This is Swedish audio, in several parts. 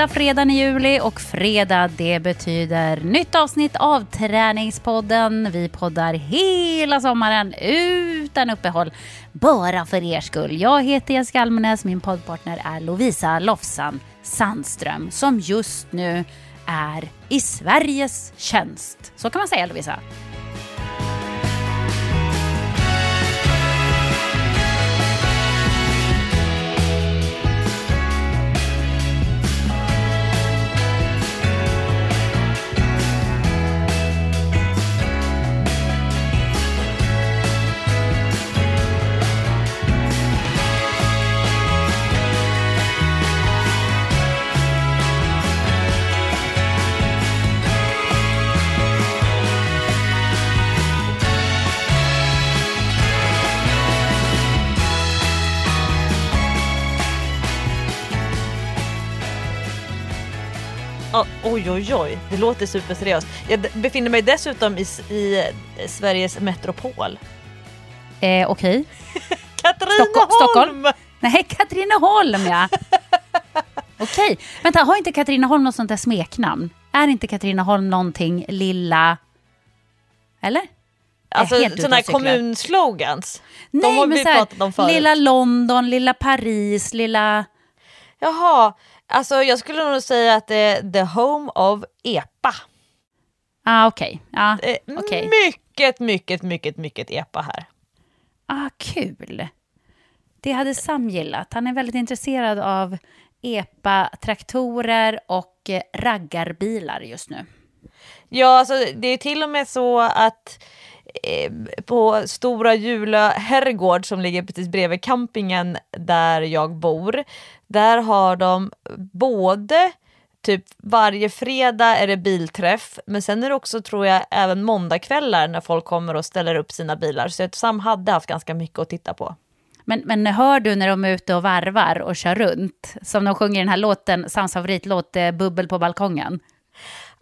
sista fredagen i juli och fredag det betyder nytt avsnitt av Träningspodden. Vi poddar hela sommaren utan uppehåll, bara för er skull. Jag heter Jessica Almenäs, min poddpartner är Lovisa Lofsan Sandström som just nu är i Sveriges tjänst. Så kan man säga Lovisa. Oj oj oj, det låter superseriöst. Jag befinner mig dessutom i, i Sveriges metropol. Eh, Okej. Okay. Katrineholm! Stockholm? Nej, Katrineholm ja. Okej, okay. vänta har inte Katrineholm något sånt där smeknamn? Är inte Katrineholm någonting lilla... Eller? Alltså sådana här kommunslogans? Nej, De har men vi pratat om förut. Lilla London, lilla Paris, lilla... Jaha, Alltså jag skulle nog säga att det är the home of EPA. Ah, okej. Okay. Ah, okay. Mycket, mycket, mycket, mycket EPA här. Ah, kul. Det hade Sam gillat. Han är väldigt intresserad av EPA-traktorer och eh, raggarbilar just nu. Ja, alltså det är till och med så att eh, på Stora Julö herrgård som ligger precis bredvid campingen där jag bor, där har de både typ varje fredag är det bilträff, men sen är det också tror jag även måndagkvällar när folk kommer och ställer upp sina bilar. Så Sam hade haft ganska mycket att titta på. Men, men hör du när de är ute och varvar och kör runt, som de sjunger den här låten, Sams favoritlåt, eh, Bubbel på balkongen?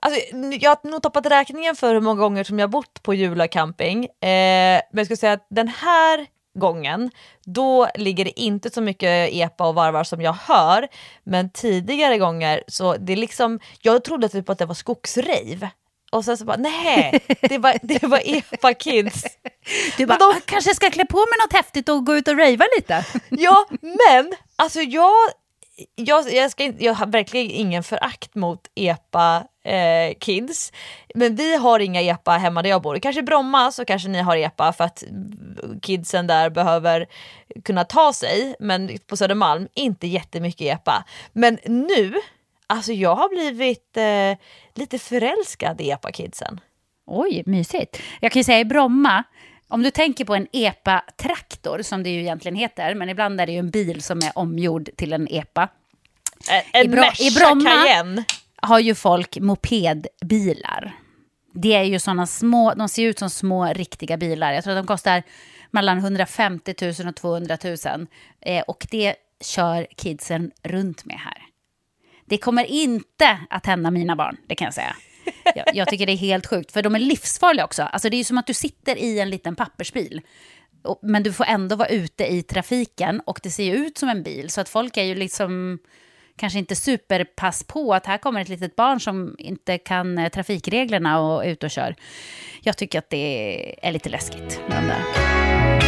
Alltså, jag har nog tappat räkningen för hur många gånger som jag bott på Jula camping. Eh, men jag skulle säga att den här gången, då ligger det inte så mycket epa och varvar som jag hör. Men tidigare gånger så det liksom, jag trodde typ att det var skogsrave. Och sen så bara, nej, det var, det var epa kids. Du bara, de, kanske ska klä på mig något häftigt och gå ut och ravea lite. Ja, men alltså jag jag, jag, ska, jag har verkligen ingen förakt mot EPA eh, kids. Men vi har inga EPA hemma där jag bor. Kanske Bromma så kanske ni har EPA för att kidsen där behöver kunna ta sig. Men på Södermalm inte jättemycket EPA. Men nu, alltså jag har blivit eh, lite förälskad i EPA-kidsen. Oj, mysigt. Jag kan ju säga i Bromma, om du tänker på en EPA-traktor, som det ju egentligen heter, men ibland är det ju en bil som är omgjord till en EPA. En I, Bro I Bromma Cayenne. har ju folk mopedbilar. Det är ju sådana små, de ser ut som små riktiga bilar. Jag tror att de kostar mellan 150 000 och 200 000. Eh, och det kör kidsen runt med här. Det kommer inte att hända mina barn, det kan jag säga. Jag, jag, tycker det är helt sjukt, för de är livsfarliga också. Alltså det är ju som att du sitter i en liten pappersbil. Men du får ändå vara ute i trafiken och det ser ju ut som en bil. Så att folk är ju liksom kanske inte superpass på att här kommer ett litet barn som inte kan eh, trafikreglerna och är ute och kör. Jag tycker att det är lite läskigt med de där.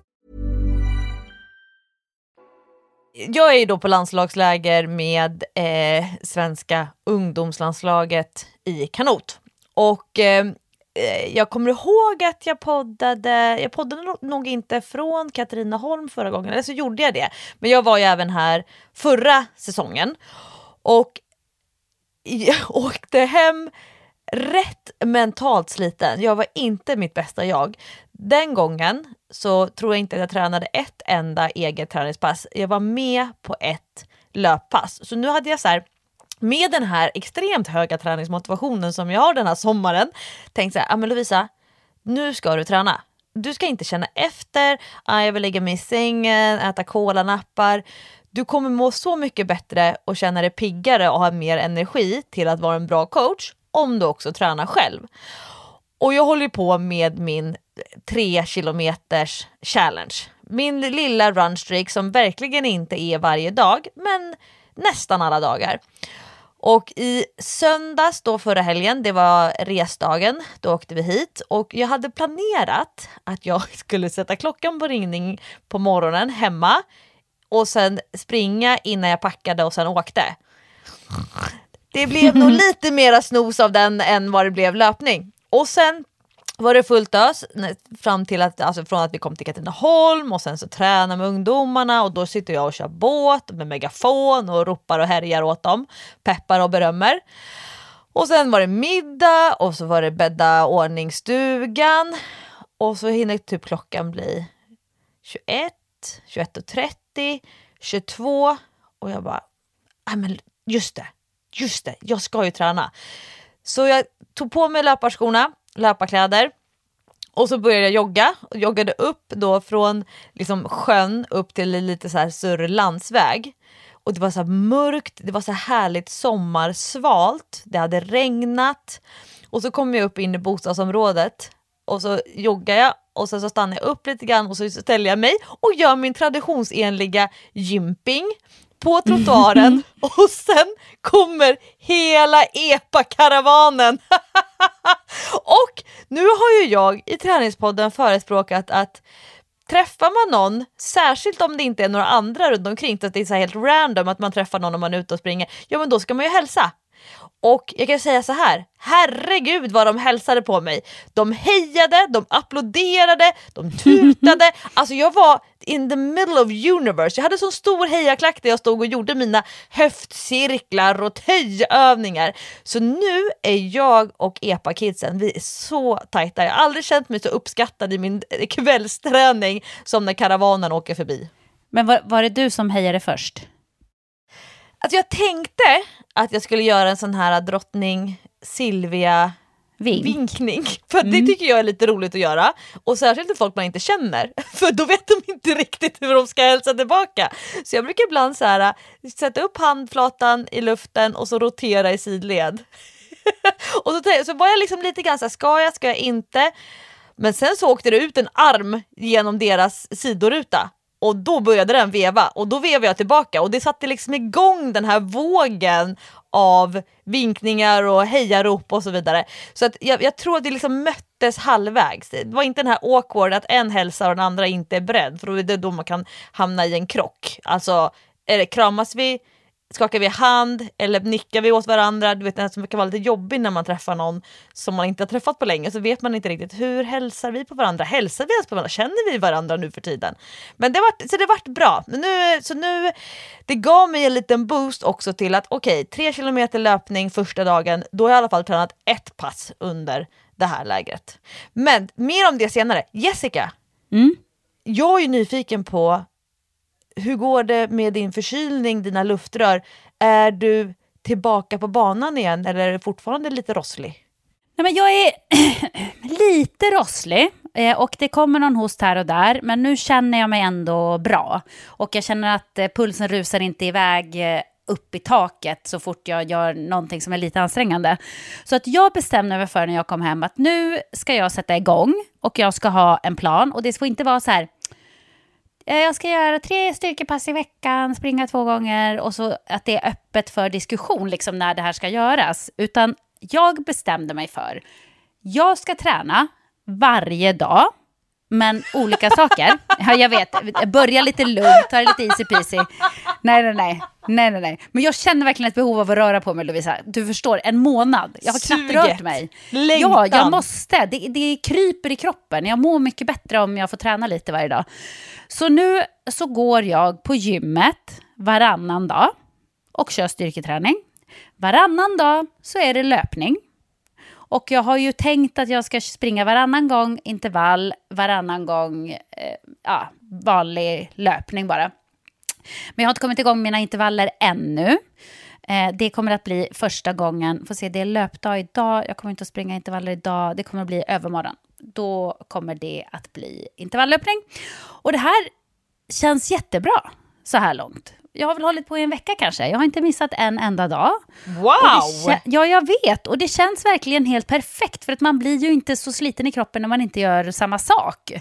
Jag är ju då på landslagsläger med eh, svenska ungdomslandslaget i kanot. Och eh, eh, jag kommer ihåg att jag poddade, jag poddade nog inte från Katrineholm förra gången, eller så gjorde jag det. Men jag var ju även här förra säsongen. Och jag åkte hem rätt mentalt sliten. Jag var inte mitt bästa jag. Den gången så tror jag inte att jag tränade ett enda eget träningspass. Jag var med på ett löppass. Så nu hade jag så här, med den här extremt höga träningsmotivationen som jag har den här sommaren, tänkt så här, ah, men Lovisa, nu ska du träna. Du ska inte känna efter, ah, jag vill lägga mig i sängen, äta kolanappar. Du kommer må så mycket bättre och känna dig piggare och ha mer energi till att vara en bra coach om du också tränar själv. Och jag håller på med min tre kilometers challenge. Min lilla runstreak som verkligen inte är varje dag, men nästan alla dagar. Och i söndags då förra helgen, det var resdagen, då åkte vi hit och jag hade planerat att jag skulle sätta klockan på ringning på morgonen hemma och sen springa innan jag packade och sen åkte. Det blev nog lite mera snos av den än vad det blev löpning. Och sen var det fullt ös fram till att, alltså från att vi kom till Katrineholm och sen så tränar med ungdomarna och då sitter jag och kör båt med megafon och ropar och härjar åt dem, peppar och berömmer. Och sen var det middag och så var det bädda ordning stugan och så hinner typ klockan bli 21, 21.30, 22 och jag bara, nej men just det, just det, jag ska ju träna. Så jag tog på mig löparskorna, löparkläder och så började jag jogga och joggade upp då från liksom sjön upp till lite så här större landsväg. Och det var så här mörkt, det var så här härligt sommarsvalt, det hade regnat. Och så kom jag upp in i bostadsområdet och så joggar jag och sen så stannar jag upp lite grann och så ställer jag mig och gör min traditionsenliga gymping på trottoaren och sen kommer hela EPA-karavanen. och nu har ju jag i träningspodden förespråkat att träffar man någon, särskilt om det inte är några andra runt omkring, så att det är så helt random att man träffar någon om man är ute och springer, ja men då ska man ju hälsa. Och jag kan säga så här, herregud vad de hälsade på mig. De hejade, de applåderade, de tutade. Alltså jag var in the middle of universe. Jag hade så stor hejaklack där jag stod och gjorde mina höftcirklar och töjövningar. Så nu är jag och EPA-kidsen, vi är så tajta. Jag har aldrig känt mig så uppskattad i min kvällsträning som när karavanen åker förbi. Men var, var det du som hejade först? Alltså jag tänkte att jag skulle göra en sån här drottning Silvia Vink. vinkning. För mm. det tycker jag är lite roligt att göra. Och särskilt till folk man inte känner. För då vet de inte riktigt hur de ska hälsa tillbaka. Så jag brukar ibland så här, sätta upp handflatan i luften och så rotera i sidled. och så, så var jag liksom lite grann så här, ska jag, ska jag inte? Men sen så åkte det ut en arm genom deras sidoruta och då började den veva och då vevade jag tillbaka och det satte liksom igång den här vågen av vinkningar och hejarop och så vidare. Så att jag, jag tror att det liksom möttes halvvägs. Det var inte den här awkward att en hälsar och den andra inte är beredd för då är det då man kan hamna i en krock. Alltså är det, kramas vi skakar vi hand eller nickar vi åt varandra. Du vet, det som kan vara lite jobbigt när man träffar någon som man inte har träffat på länge så vet man inte riktigt hur hälsar vi på varandra? Hälsar vi ens på varandra? Känner vi varandra nu för tiden? Men det vart, så det vart bra. Nu, så nu, det gav mig en liten boost också till att okej, okay, tre kilometer löpning första dagen, då har jag i alla fall tränat ett pass under det här lägret. Men mer om det senare. Jessica, mm? jag är nyfiken på hur går det med din förkylning, dina luftrör? Är du tillbaka på banan igen eller är du fortfarande lite rosslig? Nej, men jag är lite rosslig eh, och det kommer någon host här och där, men nu känner jag mig ändå bra. Och jag känner att eh, pulsen rusar inte iväg eh, upp i taket så fort jag gör någonting som är lite ansträngande. Så att jag bestämde mig för när jag kom hem att nu ska jag sätta igång och jag ska ha en plan och det får inte vara så här Eh, jag ska göra tre styrkepass i veckan, springa två gånger och så att det är öppet för diskussion liksom när det här ska göras. Utan jag bestämde mig för, Jag ska träna varje dag, men olika saker. Ja, jag vet, börja lite lugnt, ta det lite easy peasy. Nej, nej, nej, nej, nej, nej. Men jag känner verkligen ett behov av att röra på mig, Lovisa. Du förstår, en månad. Jag har knappt Suget. rört mig. Längtan. Ja, jag måste. Det, det kryper i kroppen. Jag mår mycket bättre om jag får träna lite varje dag. Så nu så går jag på gymmet varannan dag och kör styrketräning. Varannan dag så är det löpning. Och jag har ju tänkt att jag ska springa varannan gång intervall, varannan gång eh, ja, vanlig löpning bara. Men jag har inte kommit igång med mina intervaller ännu. Eh, det kommer att bli första gången, får se det är löpdag idag, jag kommer inte att springa intervaller idag, det kommer att bli övermorgon. Då kommer det att bli intervalllöpning. Och det här känns jättebra så här långt. Jag har väl hållit på i en vecka kanske, jag har inte missat en enda dag. Wow! Ja, jag vet. Och det känns verkligen helt perfekt. För att man blir ju inte så sliten i kroppen när man inte gör samma sak.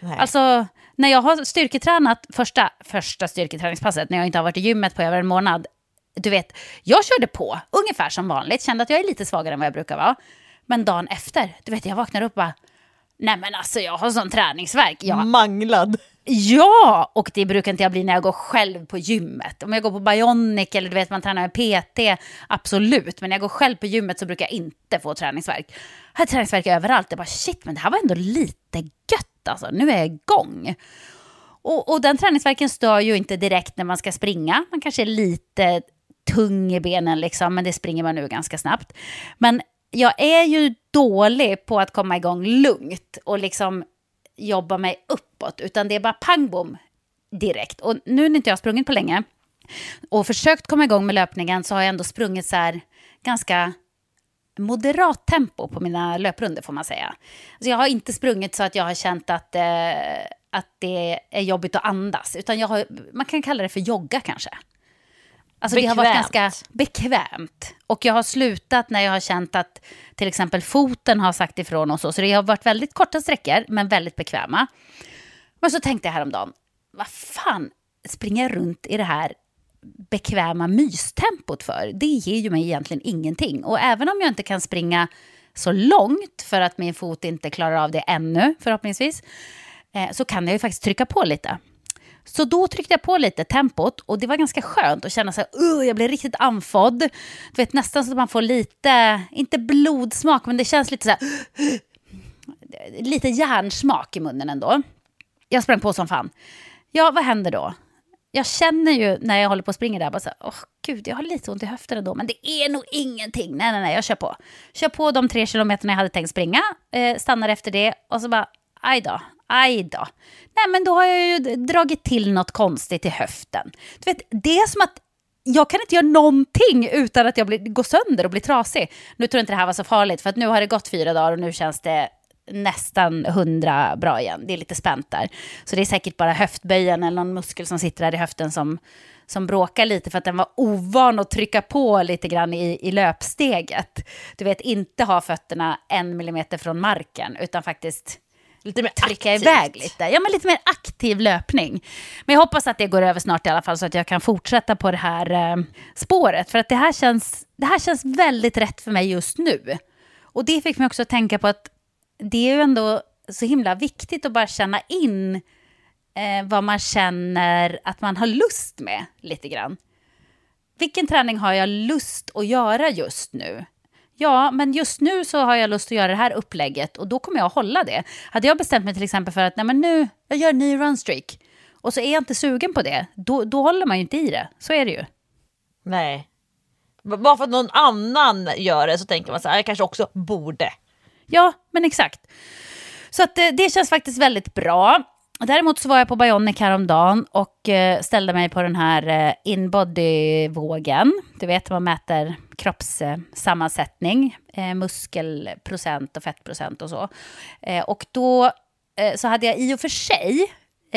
Nej. Alltså, när jag har styrketränat första, första styrketräningspasset, när jag inte har varit i gymmet på över en månad, du vet, jag körde på ungefär som vanligt, kände att jag är lite svagare än vad jag brukar vara. Men dagen efter, du vet, jag vaknar upp och bara, nej men alltså jag har sån träningsvärk. Jag, Manglad. Ja, och det brukar inte jag bli när jag går själv på gymmet. Om jag går på Bionic eller du vet man tränar med PT, absolut. Men när jag går själv på gymmet så brukar jag inte få träningsvärk. Jag har träningsvärk överallt. Jag bara shit, men det här var ändå lite gött alltså. Nu är jag igång. Och, och den träningsverken stör ju inte direkt när man ska springa. Man kanske är lite tung i benen liksom, men det springer man nu ganska snabbt. Men jag är ju dålig på att komma igång lugnt och liksom jobba mig uppåt, utan det är bara pang bom direkt. Och nu när inte jag har sprungit på länge och försökt komma igång med löpningen så har jag ändå sprungit så här ganska moderat tempo på mina löprunder får man säga. Alltså jag har inte sprungit så att jag har känt att, eh, att det är jobbigt att andas, utan jag har, man kan kalla det för jogga kanske. Alltså det har varit Bekvämt. ganska bekvämt. Och jag har slutat när jag har känt att till exempel foten har sagt ifrån och så. Så det har varit väldigt korta sträckor, men väldigt bekväma. Men så tänkte jag häromdagen, vad fan springer jag runt i det här bekväma mystempot för? Det ger ju mig egentligen ingenting. Och även om jag inte kan springa så långt för att min fot inte klarar av det ännu, förhoppningsvis, eh, så kan jag ju faktiskt trycka på lite. Så då tryckte jag på lite tempot och det var ganska skönt att känna så här, uh, jag blev riktigt andfådd. Du vet nästan så att man får lite, inte blodsmak, men det känns lite så här, lite järnsmak i munnen ändå. Jag sprang på som fan. Ja, vad händer då? Jag känner ju när jag håller på och springer där, bara så här, åh gud, jag har lite ont i höften ändå, men det är nog ingenting. Nej, nej, nej, jag kör på. Kör på de tre kilometerna jag hade tänkt springa, eh, stannar efter det och så bara, aj då, aj då. Nej, men då har jag ju dragit till något konstigt i höften. Du vet, det är som att jag kan inte göra någonting utan att jag blir, går sönder och blir trasig. Nu tror jag inte det här var så farligt, för att nu har det gått fyra dagar och nu känns det nästan hundra bra igen. Det är lite spänt där. Så det är säkert bara höftböjen eller någon muskel som sitter där i höften som, som bråkar lite för att den var ovan att trycka på lite grann i, i löpsteget. Du vet, inte ha fötterna en millimeter från marken, utan faktiskt Lite mer trycka aktivt. iväg lite. Ja, men lite mer aktiv löpning. Men jag hoppas att det går över snart i alla fall så att jag kan fortsätta på det här eh, spåret. För att det här, känns, det här känns väldigt rätt för mig just nu. Och det fick mig också att tänka på att det är ju ändå så himla viktigt att bara känna in eh, vad man känner att man har lust med lite grann. Vilken träning har jag lust att göra just nu? Ja, men just nu så har jag lust att göra det här upplägget och då kommer jag att hålla det. Hade jag bestämt mig till exempel för att nej men nu, jag gör en ny runstreak och så är jag inte sugen på det, då, då håller man ju inte i det. Så är det ju. Nej. Bara för att någon annan gör det så tänker man så här, jag kanske också borde. Ja, men exakt. Så att det, det känns faktiskt väldigt bra. Däremot så var jag på Bionic häromdagen och eh, ställde mig på den här eh, inbody-vågen. Du vet, man mäter kroppssammansättning, eh, muskelprocent och fettprocent och så. Och då så hade jag i och för sig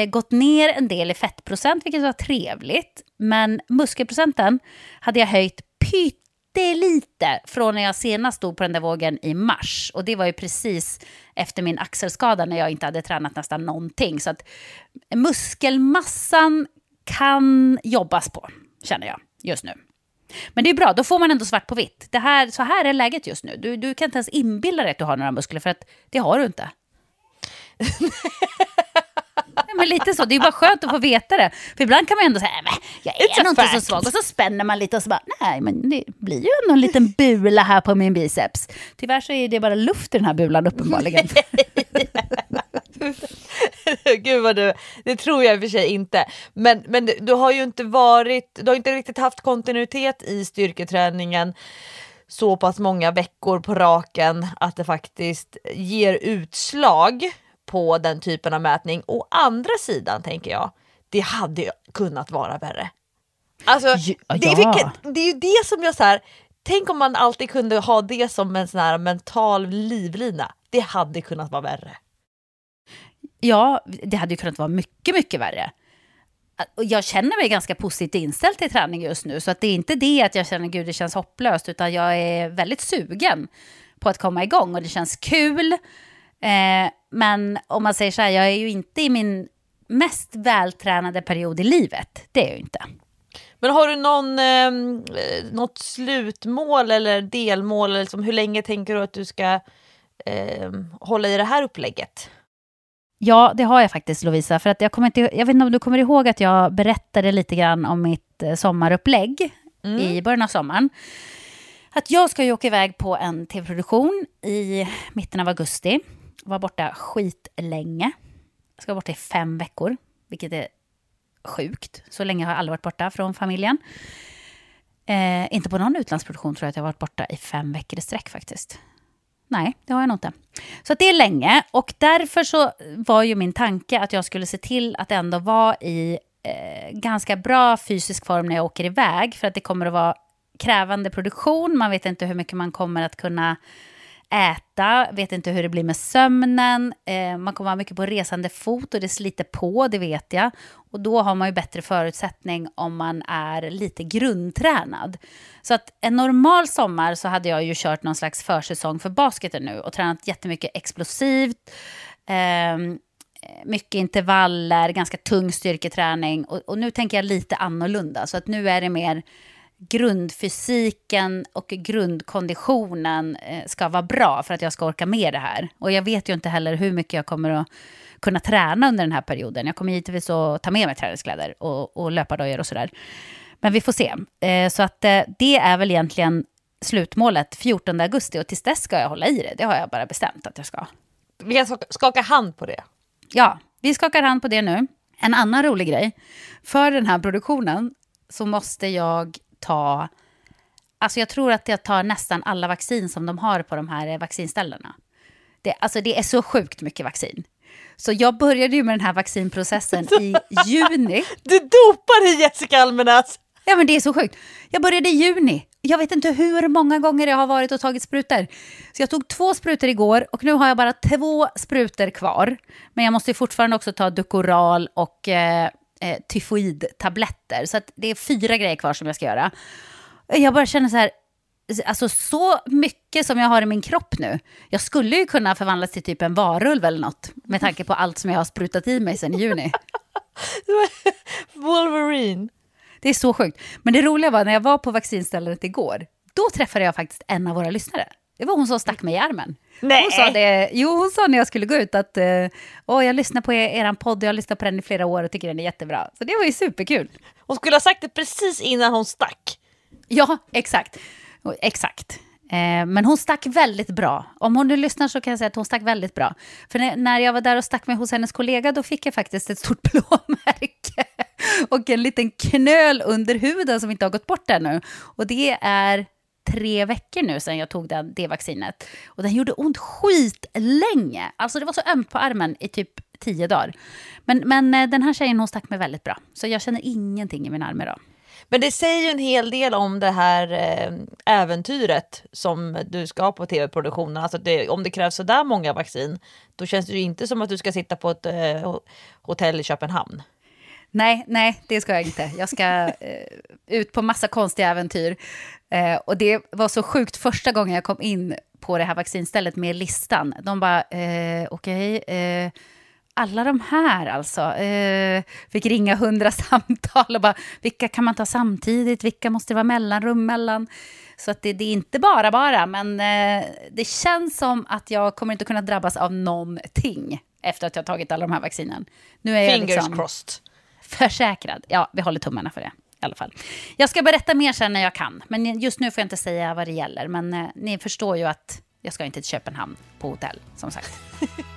gått ner en del i fettprocent, vilket var trevligt. Men muskelprocenten hade jag höjt pyttelite från när jag senast stod på den där vågen i mars. Och det var ju precis efter min axelskada när jag inte hade tränat nästan någonting. Så att muskelmassan kan jobbas på, känner jag just nu. Men det är bra, då får man ändå svart på vitt. Det här, så här är läget just nu. Du, du kan inte ens inbilla dig att du har några muskler, för att det har du inte. Men lite så, det är bara skönt att få veta det. För ibland kan man ändå säga, jag är nog inte så svag. Och så spänner man lite och så bara, nej men det blir ju ändå en liten bula här på min biceps. Tyvärr så är det bara luft i den här bulan uppenbarligen. Gud vad du, det tror jag i och för sig inte. Men, men du har ju inte varit, du har inte riktigt haft kontinuitet i styrketräningen så pass många veckor på raken att det faktiskt ger utslag på den typen av mätning. Å andra sidan tänker jag, det hade kunnat vara värre. Alltså, Ja, det, vilket, det är ju det som jag så här, tänk om man alltid kunde ha det som en sån här mental livlina. Det hade kunnat vara värre. Ja, det hade ju kunnat vara mycket, mycket värre. Jag känner mig ganska positivt inställd till träning just nu, så att det är inte det att jag känner gud det känns hopplöst, utan jag är väldigt sugen på att komma igång och det känns kul. Eh, men om man säger så här, jag är ju inte i min mest vältränade period i livet. Det är jag ju inte. Men har du någon, eh, något slutmål eller delmål? Eller liksom, hur länge tänker du att du ska eh, hålla i det här upplägget? Ja, det har jag faktiskt Lovisa. För att jag, kommer inte, jag vet inte om du kommer ihåg att jag berättade lite grann om mitt eh, sommarupplägg i början av sommaren. Att jag ska ju åka iväg på en tv-produktion i mitten av augusti. Var borta skitlänge. Jag ska vara borta i fem veckor, vilket är sjukt. Så länge har jag aldrig varit borta från familjen. Eh, inte på någon utlandsproduktion tror jag att jag har varit borta i fem veckor i sträck faktiskt. Nej, det har jag nog inte. Så att det är länge och därför så var ju min tanke att jag skulle se till att ändå vara i eh, ganska bra fysisk form när jag åker iväg för att det kommer att vara krävande produktion. Man vet inte hur mycket man kommer att kunna äta, vet inte hur det blir med sömnen. Eh, man kommer vara mycket på resande fot och det sliter på, det vet jag. Och då har man ju bättre förutsättning om man är lite grundtränad. Så att en normal sommar så hade jag ju kört någon slags försäsong för basketen nu och tränat jättemycket explosivt. eh, mycket intervaller, ganska tung styrketräning. Och, och nu tänker jag lite annorlunda. Så att nu är det mer grundfysiken och grundkonditionen eh, ska vara bra för att jag ska orka med det här. Och jag vet ju inte heller hur mycket jag kommer att kunna träna under den här perioden. Jag kommer givetvis att ta med mig träningskläder och, och löpardojor och sådär. Men vi får se. Eh, så att eh, det är väl egentligen slutmålet 14 augusti och tills dess ska jag hålla i det. Det har jag bara bestämt att jag ska. Vi kan skaka- skaka hand på det. Ja, vi skakar hand på det nu. En annan rolig grej. För den här produktionen så måste jag ta... Alltså jag tror att jag tar nästan alla vaccin som de har på de här eh, vaccinställena. Det, alltså det är så sjukt mycket vaccin. Så jag började ju med den här vaccinprocessen i juni. Du dopar dig Jessica Almenäs! Ja men det är så sjukt. Jag började i juni. Jag vet inte hur många gånger jag har varit och tagit sprutor. Så jag tog två sprutor igår och nu har jag bara två sprutor kvar. Men jag måste ju fortfarande också ta Dukoral och eh, eh, tyfoidtabletter. Så det är fyra grejer kvar som jag ska göra. Jag bara känner så här, alltså så mycket som jag har i min kropp nu. Jag skulle ju kunna förvandlas till typ en varulv eller något. Med tanke på allt som jag har sprutat i mig sedan i juni. Wolverine. Det är så sjukt. Men det roliga var när jag var på vaccinstället igår, då träffade jag faktiskt en av våra lyssnare. Det var hon som stack mig i armen. Nej. Hon sa det, jo, hon sa när jag skulle gå ut att eh, Åh, jag lyssnar på er, eran podd, jag har lyssnat på den i flera år och tycker den är jättebra. Så det var ju superkul. Hon skulle ha sagt det precis innan hon stack. Ja, exakt. Exakt. Eh, men hon stack väldigt bra. Om hon nu lyssnar så kan jag säga att hon stack väldigt bra. För när, när jag var där och stack mig hos hennes kollega, då fick jag faktiskt ett stort blåmärke. och en liten knöl under huden som inte har gått bort ännu. Och det är tre veckor nu sedan jag tog den, det vaccinet. Och den gjorde ont skitlänge. Alltså det var så ömt på armen i typ tio dagar. Men, men eh, den här tjejen hon stack mig väldigt bra. Så jag känner ingenting i min arm idag. Men det säger ju en hel del om det här eh, äventyret som du ska ha på tv-produktionen. Alltså det, om det krävs så där många vaccin, då känns det ju inte som att du ska sitta på ett eh, hotell i Köpenhamn. Nej, nej, det ska jag inte. Jag ska eh, ut på massa konstiga äventyr. Eh, och det var så sjukt första gången jag kom in på det här vaccinstället med listan. De bara, eh, okej, eh, alla de här alltså. Eh, fick ringa hundra samtal och bara, vilka kan man ta samtidigt? Vilka måste det vara mellanrum mellan? Så att det, det är inte bara bara, men eh, det känns som att jag kommer inte kunna drabbas av någonting efter att jag tagit alla de här vaccinen. Nu är jag Fingers liksom crossed försäkrad. Ja, vi håller tummarna för det i alla fall. Jag ska berätta mer sen när jag kan, men just nu får jag inte säga vad det gäller. Men eh, ni förstår ju att jag ska inte till Köpenhamn på hotell, som sagt.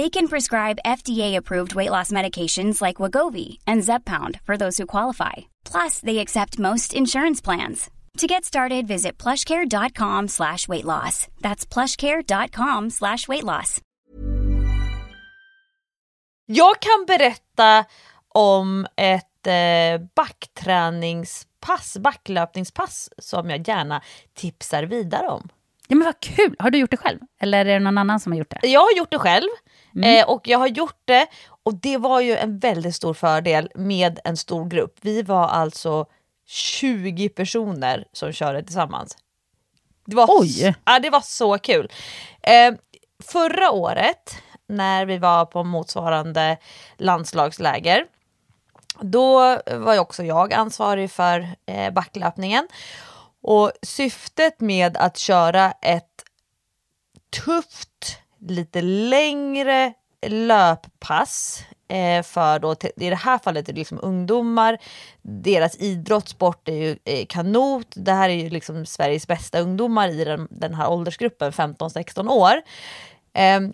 They can prescribe FDA-approved weight loss medications like Wagovi and Zepbound for those who qualify. Plus, they accept most insurance plans. To get started, visit plushcare.com slash weight loss. That's plushcare.com slash weight loss. Jag kan berätta om ett eh, backträningspass, backlöpningspass som jag gärna tipsar vidare om. Ja, men vad kul! Har du gjort det själv? Eller är det någon annan som har gjort det? Jag har gjort det själv eh, och jag har gjort det och det var ju en väldigt stor fördel med en stor grupp. Vi var alltså 20 personer som körde tillsammans. Det var, Oj! Ja, det var så kul. Eh, förra året när vi var på motsvarande landslagsläger då var ju också jag ansvarig för eh, backlöpningen. Och syftet med att köra ett tufft, lite längre löppass eh, för då, i det här fallet är det liksom ungdomar. Deras idrottssport är ju eh, kanot. Det här är ju liksom Sveriges bästa ungdomar i den, den här åldersgruppen, 15-16 år. Ehm,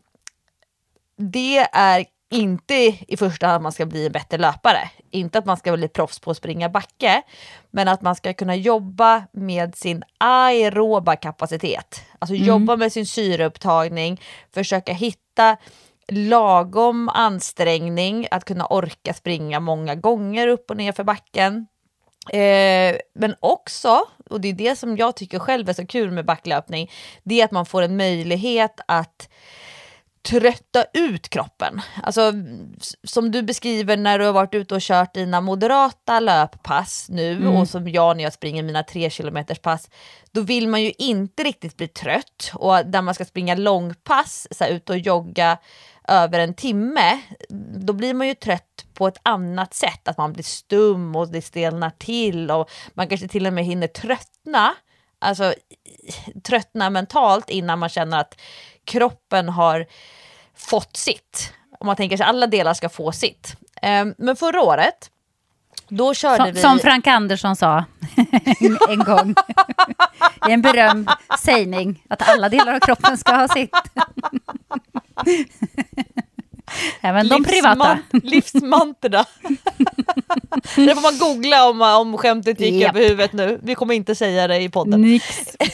det är inte i första hand att man ska bli en bättre löpare. Inte att man ska bli proffs på att springa backe. Men att man ska kunna jobba med sin aeroba kapacitet. Alltså jobba med sin syreupptagning, försöka hitta lagom ansträngning, att kunna orka springa många gånger upp och ner för backen. Eh, men också, och det är det som jag tycker själv är så kul med backlöpning, det är att man får en möjlighet att trötta ut kroppen. Alltså som du beskriver när du har varit ute och kört dina moderata löppass nu och som jag när jag springer mina tre kilometers pass. Då vill man ju inte riktigt bli trött och där man ska springa långpass, så här, ut och jogga över en timme, då blir man ju trött på ett annat sätt. Att man blir stum och det stelnar till och man kanske till och med hinner tröttna. Alltså tröttna mentalt innan man känner att kroppen har fått sitt. Om man tänker sig alla delar ska få sitt. Ehm, Men förra året, då körde Som, vi... som Frank Andersson sa en gång i en berömd sägning att alla delar av kroppen ska ha sitt. Även de privata. Livsman- Livsmantra. det får man googla om, om skämtet gick Japp. över huvudet nu. Vi kommer inte säga det i podden. Nix.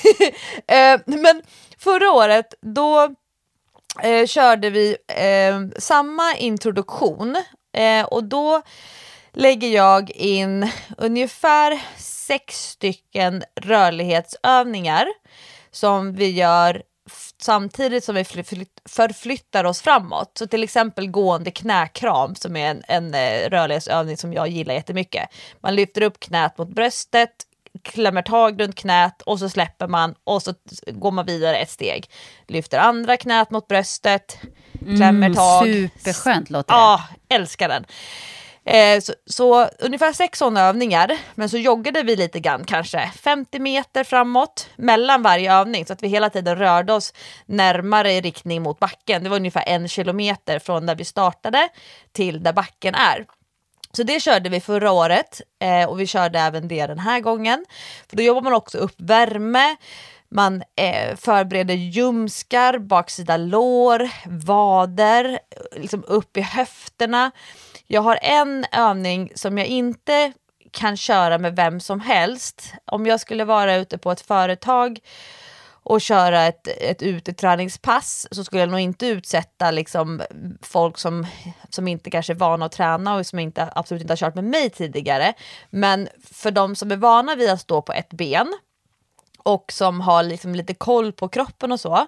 Eh, men förra året då eh, körde vi eh, samma introduktion eh, och då lägger jag in ungefär sex stycken rörlighetsövningar som vi gör samtidigt som vi förflytt- förflyttar oss framåt. Så till exempel gående knäkram som är en, en eh, rörlighetsövning som jag gillar jättemycket. Man lyfter upp knät mot bröstet, klämmer tag runt knät och så släpper man och så går man vidare ett steg. Lyfter andra knät mot bröstet, klämmer tag. Superskönt låter det. Ja, älskar den. Eh, så, så ungefär sex sådana övningar, men så joggade vi lite grann kanske 50 meter framåt mellan varje övning så att vi hela tiden rörde oss närmare i riktning mot backen. Det var ungefär en kilometer från där vi startade till där backen är. Så det körde vi förra året eh, och vi körde även det den här gången. För då jobbar man också upp värme, man eh, förbereder ljumskar, baksida lår, vader, liksom upp i höfterna. Jag har en övning som jag inte kan köra med vem som helst. Om jag skulle vara ute på ett företag och köra ett, ett uteträningspass så skulle jag nog inte utsätta liksom, folk som, som inte kanske är vana att träna och som inte, absolut inte har kört med mig tidigare. Men för de som är vana vid att stå på ett ben och som har liksom lite koll på kroppen och så,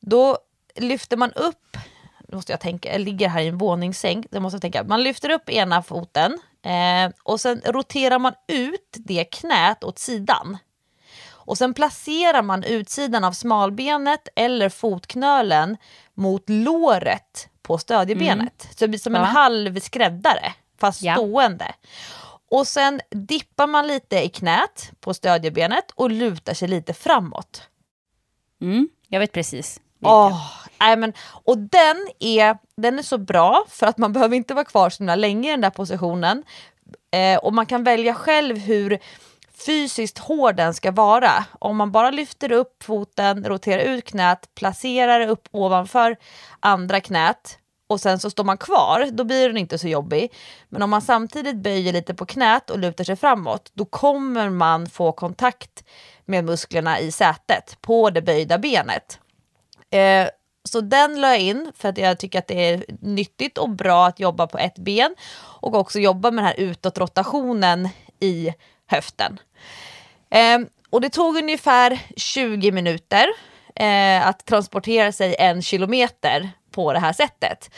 då lyfter man upp, nu måste jag tänka, jag ligger här i en våningssäng, det måste jag tänka, man lyfter upp ena foten eh, och sen roterar man ut det knät åt sidan. Och sen placerar man utsidan av smalbenet eller fotknölen mot låret på stödjebenet. Så det blir som en Ja. halv skräddare, fast Ja. stående. Och sen dippar man lite i knät på stödjebenet och lutar sig lite framåt. Mm, jag vet precis. Åh, nej men, och den är, den är så bra för att man behöver inte vara kvar så länge i den där positionen. Eh, och man kan välja själv hur fysiskt hård den ska vara. Om man bara lyfter upp foten, roterar ut knät, placerar upp ovanför andra knät och sen så står man kvar, då blir den inte så jobbig. Men om man samtidigt böjer lite på knät och lutar sig framåt, då kommer man få kontakt med musklerna i sätet på det böjda benet. Eh, så den la jag in för att jag tycker att det är nyttigt och bra att jobba på ett ben och också jobba med den här utåtrotationen i höften. Eh, och det tog ungefär 20 minuter eh, att transportera sig en kilometer på det här sättet.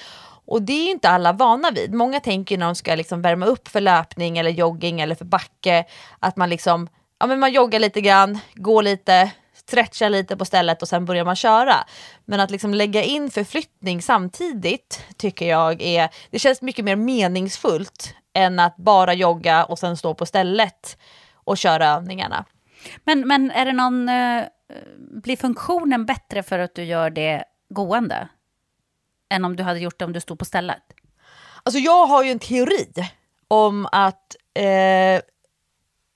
Och det är ju inte alla vana vid. Många tänker när de ska liksom värma upp för löpning eller jogging eller för backe att man liksom, ja men man joggar lite grann, går lite, stretchar lite på stället och sen börjar man köra. Men att liksom lägga in förflyttning samtidigt tycker jag är, det känns mycket mer meningsfullt än att bara jogga och sen stå på stället och köra övningarna. Men, men är det någon... eh, blir funktionen bättre för att du gör det gående? Än om du hade gjort det om du stod på stället? Alltså jag har ju en teori om att eh,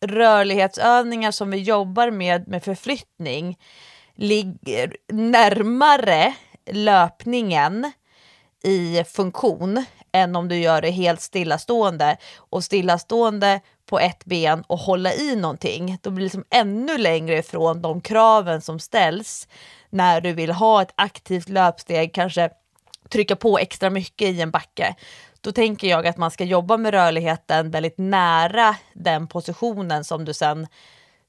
rörlighetsövningar som vi jobbar med med förflyttning ligger närmare löpningen i funktion än om du gör det helt stillastående. Och stillastående på ett ben och hålla i någonting, då blir det liksom ännu längre ifrån de kraven som ställs när du vill ha ett aktivt löpsteg, kanske trycka på extra mycket i en backe. Då tänker jag att man ska jobba med rörligheten väldigt nära den positionen som du sen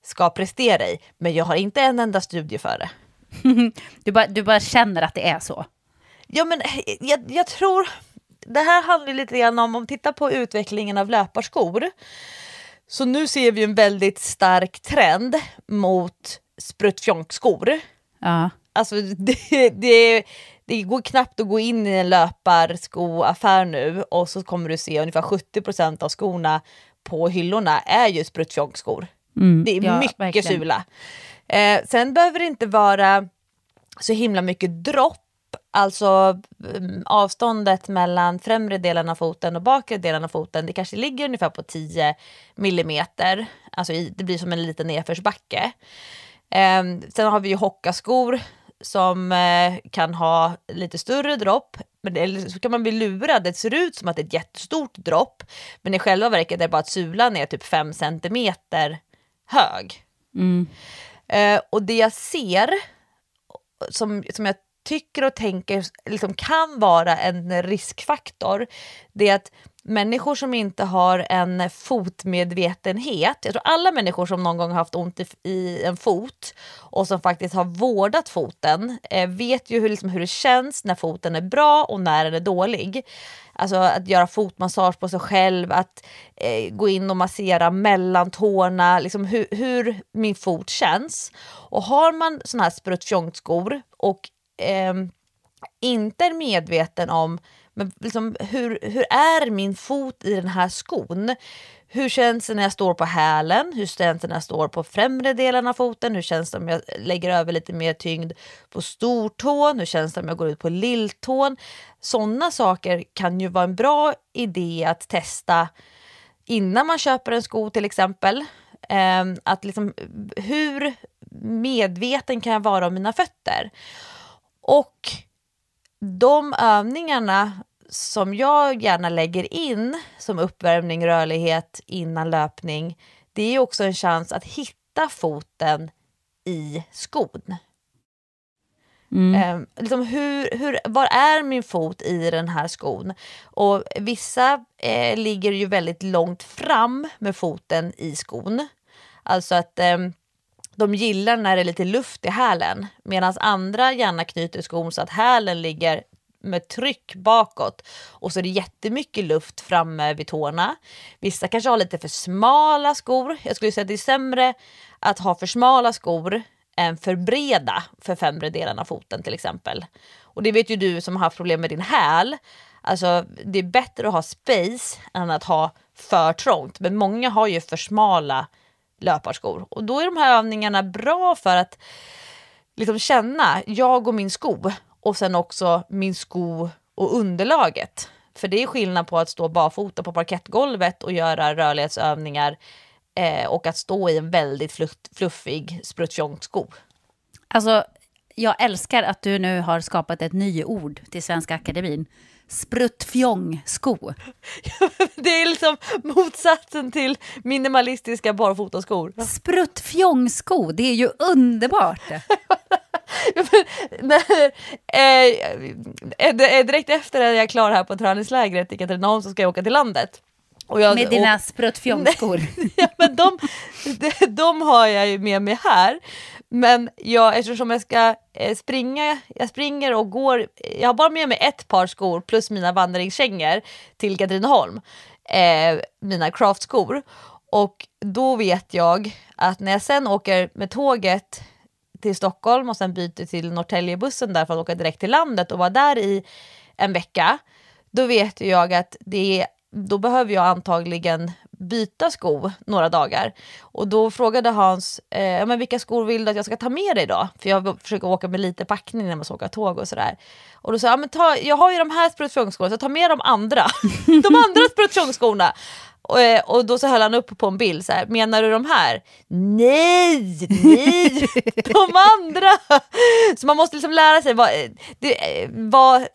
ska prestera i. Men jag har inte en enda studie för det. Du bara, du bara känner att det är så? Ja, men jag, jag tror... Det här handlar lite grann om, om titta på utvecklingen av löparskor. Så nu ser vi en väldigt stark trend mot spruttfjonkskor. Ja. Alltså det, det, det går knappt att gå in i en löparskoaffär nu och så kommer du se ungefär 70% av skorna på hyllorna är ju spruttfjonkskor. det är Mm. ja, mycket verkligen. sula. Eh, sen behöver det inte vara så himla mycket dropp, alltså mm, avståndet mellan främre delen av foten och bakre delen av foten, det kanske ligger ungefär på 10 millimeter. Alltså i, det blir som en liten nedförsbacke. Eh, sen har vi ju hockaskor som eh, kan ha lite större dropp. Men eller så kan man bli lurad, det ser ut som att det är ett jättestort dropp. Men i själva verket är det bara att sulan är typ 5 centimeter hög. Eh, och det jag ser, som, som jag tycker och tänker liksom kan vara en riskfaktor, det är att människor som inte har en fotmedvetenhet, jag tror alla människor som någon gång har haft ont i, i en fot och som faktiskt har vårdat foten eh, vet ju hur, liksom, hur det känns när foten är bra och när den är dålig. Alltså att göra fotmassage på sig själv, att eh, gå in och massera mellan tårna, liksom hur, hur min fot känns. Och har man såna här spruttfjongskor och eh, inte är medveten om men liksom, hur, hur är min fot i den här skon? Hur känns det när jag står på hälen? Hur känns det när jag står på främre delen av foten? Hur känns det om jag lägger över lite mer tyngd på stortån? Hur känns det om jag går ut på lilltån? Sådana saker kan ju vara en bra idé att testa innan man köper en sko till exempel. Ehm, att liksom, hur medveten kan jag vara om mina fötter? Och de övningarna som jag gärna lägger in som uppvärmning, rörlighet innan löpning, det är också en chans att hitta foten i skon. Mm. Eh, liksom hur, hur, var är min fot i den här skon? Och vissa eh, ligger ju väldigt långt fram med foten i skon. Alltså att eh, de gillar när det är lite luft i hälen medan andra gärna knyter skon så att hälen ligger med tryck bakåt och så är det jättemycket luft framme vid tårna. Vissa kanske har lite för smala skor. Jag skulle säga att det är sämre att ha för smala skor än för breda för främre delen av foten till exempel. Och det vet ju du som har haft problem med din häl. Alltså det är bättre att ha space än att ha för trångt. Men många har ju för smala löparskor och då är de här övningarna bra för att liksom känna jag och min sko och sen också min sko och underlaget. För det är skillnad på att stå barfota på parkettgolvet och göra rörlighetsövningar eh, och att stå i en väldigt fluffig spruttjonk-sko. Alltså, jag älskar att du nu har skapat ett nyord till Svenska Akademin. Spruttfjong-sko. det är liksom motsatsen till minimalistiska barfotaskor. Spruttfjong-sko, det är ju underbart. när, eh, direkt efter att jag är klar här på träningslägret i Katrineholm så ska jag åka till landet. Jag, med dina och, spruttfjonkskor? ja, men de, de, de, har jag ju med mig här. Men jag, eftersom jag ska eh, springa, jag springer och går, jag har bara med mig ett par skor plus mina vandringskängor till Katrineholm. Eh, mina craftskor. Och då vet jag att när jag sen åker med tåget till Stockholm och sen byter till Norrtäljebussen där för att åka direkt till landet och vara där i en vecka, då vet jag att det då behöver jag antagligen byta sko några dagar. Och då frågade Hans, eh, men vilka skor vill du att jag ska ta med dig då? För jag försöker åka med lite packning när man ska åka tåg och sådär. Och då sa jag, men ta, jag har ju de här spruttfjångskorna så ta med de andra. de andra spruttfjångskorna. Och, eh, och då så höll han upp på en bild så här, menar du de här? Nej, nej, de andra! Så man måste liksom lära sig vad, eh, det, eh, vad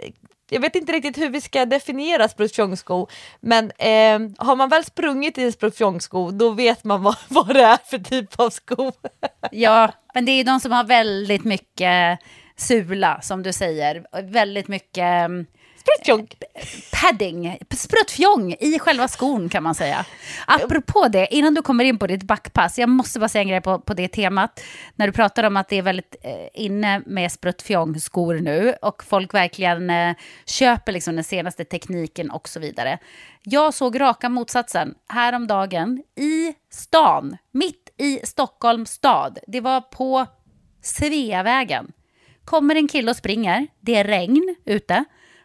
jag vet inte riktigt hur vi ska definiera sprutfjongsko, men eh, har man väl sprungit i en sprutfjongsko då vet man vad, vad det är för typ av sko. ja, men det är ju de som har väldigt mycket sula som du säger, väldigt mycket ehm, Spruttfjong. Padding, spruttfjong i själva skon kan man säga. Apropå det, innan du kommer in på ditt backpass, jag måste bara säga en grej på, på det temat. När du pratar om att det är väldigt eh, inne med spruttfjong-skor nu och folk verkligen eh, köper liksom den senaste tekniken och så vidare. Jag såg raka motsatsen häromdagen i stan, mitt i Stockholms stad. Det var på Sveavägen. Kommer en kille och springer, det är regn ute.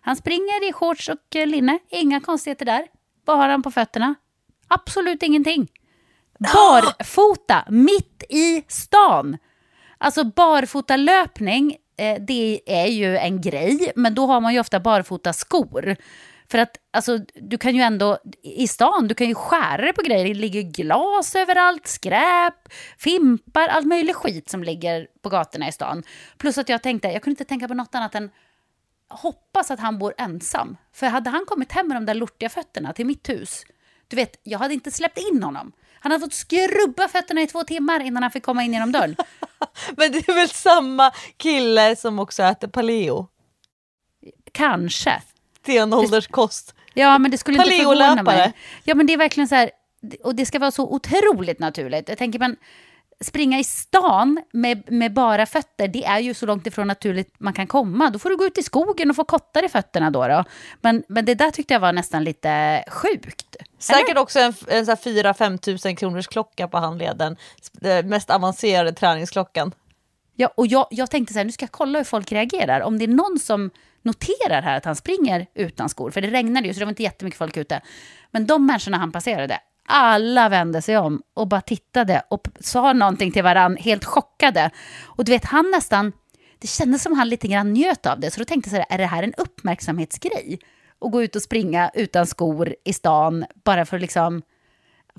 Han springer i shorts och eh, linne, inga konstigheter där. Vad har han på fötterna? Absolut ingenting. Barfota, mitt i stan. Alltså barfotalöpning, eh, det är ju en grej, men då har man ju ofta barfota skor. För att alltså, du kan ju ändå, i stan, du kan ju skära dig på grejer. Det ligger glas överallt, skräp, fimpar, all möjlig skit som ligger på gatorna i stan. Plus att jag tänkte, jag kunde inte tänka på något annat än hoppas att han bor ensam. För hade han kommit hem med de där lortiga fötterna till mitt hus, du vet, jag hade inte släppt in honom. Han hade fått skrubba fötterna i två timmar innan han fick komma in genom dörren. Men det är väl samma kille som också äter paleo? Kanske. Stenålderskost. Ja, men det skulle inte förvåna mig. Ja, men det är verkligen så här, och det ska vara så otroligt naturligt. Jag tänker, men springa i stan med, med bara fötter, det är ju så långt ifrån naturligt man kan komma. Då får du gå ut i skogen och få kottar i fötterna då. då. Men, men det där tyckte jag var nästan lite sjukt. Säkert också en, en så här 4-5 tusen kronors klocka på handleden. Den mest avancerade träningsklockan. Ja, och jag, jag tänkte så här, nu ska jag kolla hur folk reagerar. Om det är någon som noterar här att han springer utan skor, för det regnade ju så det var inte jättemycket folk ute. Men de människorna han passerade, alla vände sig om och bara tittade och sa någonting till varann, helt chockade. Och du vet, han nästan, det kändes som han lite grann njöt av det, så då tänkte jag så här, är det här en uppmärksamhetsgrej? Att gå ut och springa utan skor i stan, bara för att liksom,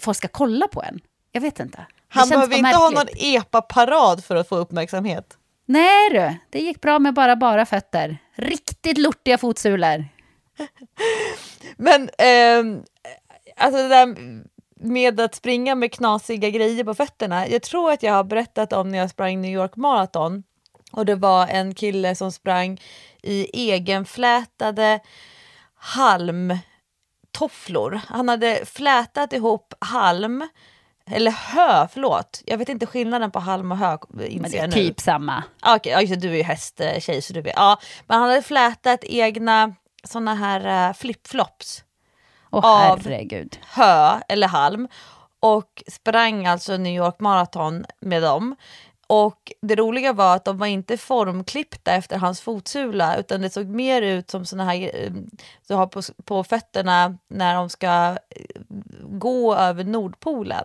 folk ska kolla på en. Jag vet inte. Han behöver inte ha någon epa-parad för att få uppmärksamhet. Nej du, det gick bra med bara bara fötter. Riktigt lortiga fotsulor. Men ehm, alltså det där med att springa med knasiga grejer på fötterna. Jag tror att jag har berättat om när jag sprang New York Marathon. Och det var en kille som sprang i egenflätade halmtofflor. Han hade flätat ihop halm, eller hö, förlåt. Jag vet inte skillnaden på halm och hö. Men det är nu. typ samma. Ah, Okej, det, du är ju hästtjej så du vet. Ja, men han hade flätat egna såna här uh, flipflops, Åh Av- herregud. hö eller halm och sprang alltså New York Marathon med dem. Och det roliga var att de var inte formklippta efter hans fotsula utan det såg mer ut som såna här eh, du har på, på fötterna när de ska eh, gå över Nordpolen.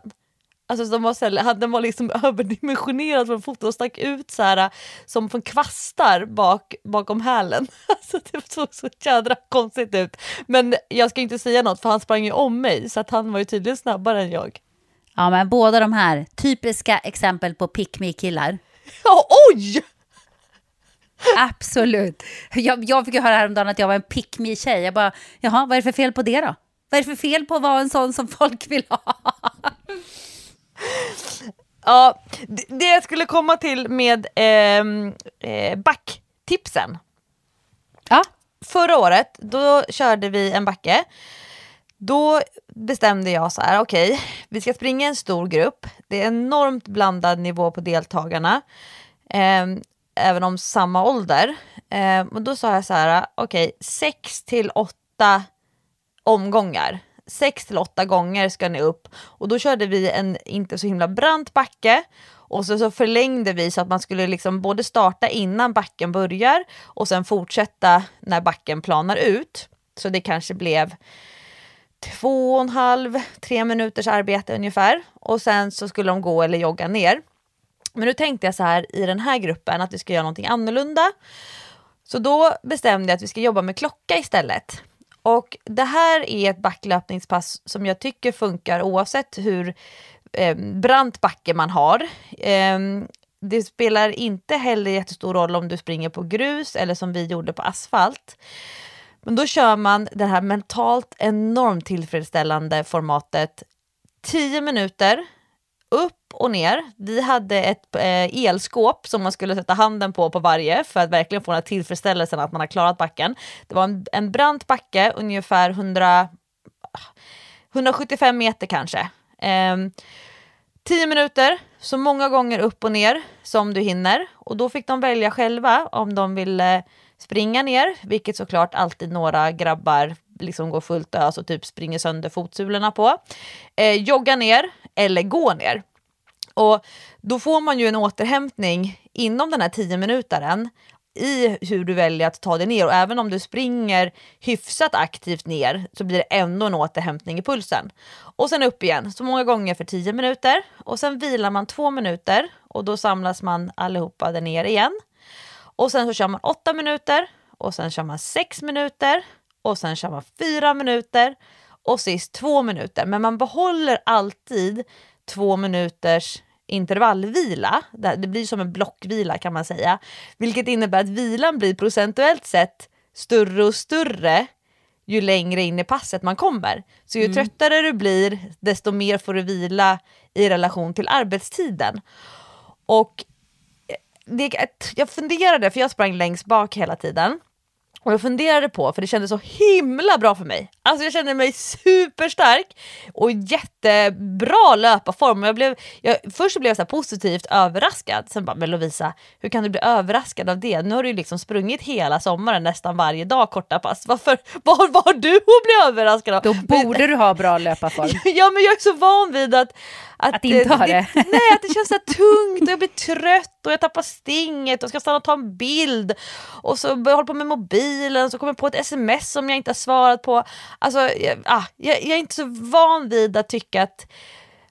Alltså de var, så här, hade- de var liksom överdimensionerad från fotot och stack ut så här, som från kvastar bak, bakom hälen. Alltså det såg så jädra konstigt ut. Men jag ska inte säga något för han sprang ju om mig så att han var ju tydligen snabbare än jag. Ja, men båda de här, typiska exempel på pick me killar Ja, oj! Absolut. Jag, jag fick ju höra häromdagen att jag var en pick me tjej Jag bara, jaha, vad är det för fel på det då? Vad är det för fel på att vara en sån som folk vill ha? Ja, det, jag skulle komma till med ehm, eh, backtipsen. Ja, Förra året, då körde vi en backe. Då bestämde jag så här, okej, vi ska springa en stor grupp. Det är enormt blandad nivå på deltagarna, eh, även om samma ålder. Eh, och då sa jag så här, okej, sex till åtta omgångar. Sex till åtta gånger ska ni upp. Och då körde vi en inte så himla brant backe och så, så förlängde vi så att man skulle liksom både starta innan backen börjar och sen fortsätta när backen planar ut. Så det kanske blev två och en halv, tre minuters arbete ungefär. Och sen så skulle de gå eller jogga ner. Men nu tänkte jag så här i den här gruppen att vi ska göra någonting annorlunda. Så då bestämde jag att vi ska jobba med klocka istället. Och det här är ett backlöpningspass som jag tycker funkar oavsett hur eh, brant backe man har. Eh, det spelar inte heller jättestor roll om du springer på grus eller som vi gjorde på asfalt. Men då kör man det här mentalt enormt tillfredsställande formatet 10 minuter upp och ner. Vi hade ett eh, elskåp som man skulle sätta handen på på varje för att verkligen få den här tillfredsställelsen att man har klarat backen. Det var en, en brant backe, ungefär 100, 175 meter kanske. Eh, 10 minuter, så många gånger upp och ner som du hinner. Och då fick de välja själva om de ville springa ner, vilket såklart alltid några grabbar liksom går fullt ös och typ springer sönder fotsulorna på. Eh, jogga ner eller gå ner. Och då får man ju en återhämtning inom den här 10 minutaren i hur du väljer att ta dig ner och även om du springer hyfsat aktivt ner så blir det ändå en återhämtning i pulsen. Och sen upp igen, så många gånger för 10 minuter och sen vilar man 2 minuter och då samlas man allihopa där ner igen. Och sen så kör man 8 minuter och sen kör man 6 minuter och sen kör man 4 minuter och sist 2 minuter. Men man behåller alltid två minuters intervallvila. Det blir som en blockvila kan man säga. Vilket innebär att vilan blir procentuellt sett större och större ju längre in i passet man kommer. Så ju tröttare du blir, desto mer får du vila i relation till arbetstiden. Och det, jag funderade, för jag sprang längst bak hela tiden. Och jag funderade på, för det kändes så himla bra för mig. Alltså jag kände mig superstark och jättebra löparform. Jag blev, jag, först blev jag så positivt överraskad, sen bara, men Lovisa, hur kan du bli överraskad av det? Nu har du ju liksom sprungit hela sommaren nästan varje dag korta pass. Varför, vad var du att bli överraskad av? Då borde du ha bra löparform. ja men jag är så van vid att att, att inte ha det. nej, att det känns så tungt och jag blir trött och jag tappar stinget och ska stanna och ta en bild. Och så börjar jag på med mobilen så kommer jag på ett sms som jag inte har svarat på. Alltså, jag, ah, jag, jag är inte så van vid att tycka att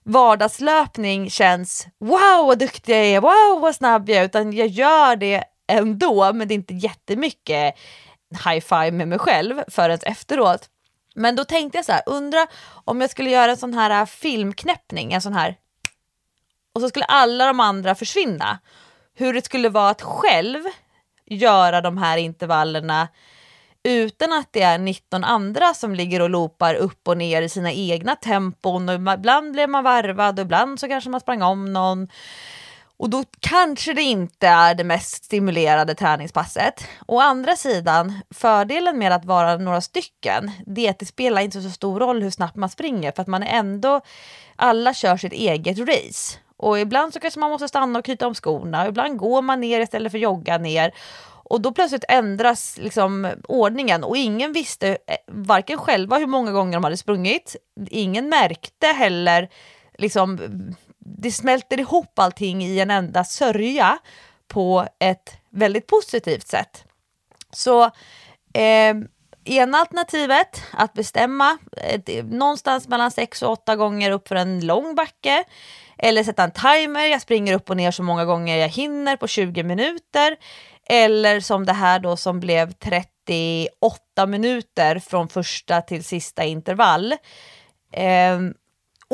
vardagslöpning känns wow vad duktig jag är, wow vad snabb jag är, utan jag gör det ändå men det är inte jättemycket high five med mig själv förrän efteråt. Men då tänkte jag så här, undra om jag skulle göra en sån här äh, filmknäppning, en sån här och så skulle alla de andra försvinna. Hur det skulle vara att själv göra de här intervallerna utan att det är 19 andra som ligger och loopar upp och ner i sina egna tempon och ibland blev man varvad och ibland så kanske man sprang om någon. Och då kanske det inte är det mest stimulerade träningspasset. Å andra sidan, fördelen med att vara några stycken, det är att det spelar inte så stor roll hur snabbt man springer för att man är ändå, alla kör sitt eget race. Och ibland så kanske man måste stanna och knyta om skorna, ibland går man ner istället för jogga ner. Och då plötsligt ändras liksom ordningen och ingen visste eh, varken själva hur många gånger de hade sprungit, ingen märkte heller liksom det smälter ihop allting i en enda sörja på ett väldigt positivt sätt. Så eh, ena alternativet, att bestämma eh, någonstans mellan 6 och 8 gånger upp för en lång backe. Eller sätta en timer, jag springer upp och ner så många gånger jag hinner på 20 minuter. Eller som det här då som blev 38 minuter från första till sista intervall. Eh,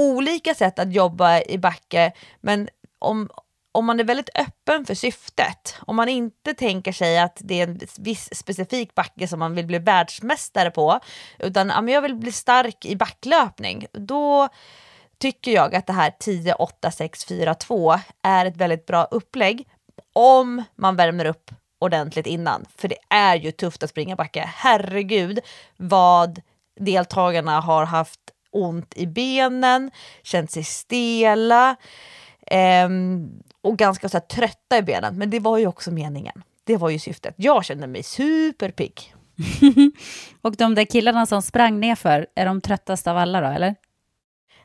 olika sätt att jobba i backe, men om, om man är väldigt öppen för syftet, om man inte tänker sig att det är en viss specifik backe som man vill bli världsmästare på, utan ja, jag vill bli stark i backlöpning, då tycker jag att det här 10, 8, 6, 4, 2 är ett väldigt bra upplägg om man värmer upp ordentligt innan. För det är ju tufft att springa backe. Herregud vad deltagarna har haft ont i benen, känt sig stela eh, och ganska så här, trötta i benen. Men det var ju också meningen. Det var ju syftet. Jag kände mig superpigg. och de där killarna som sprang nerför, är de tröttast av alla då, eller?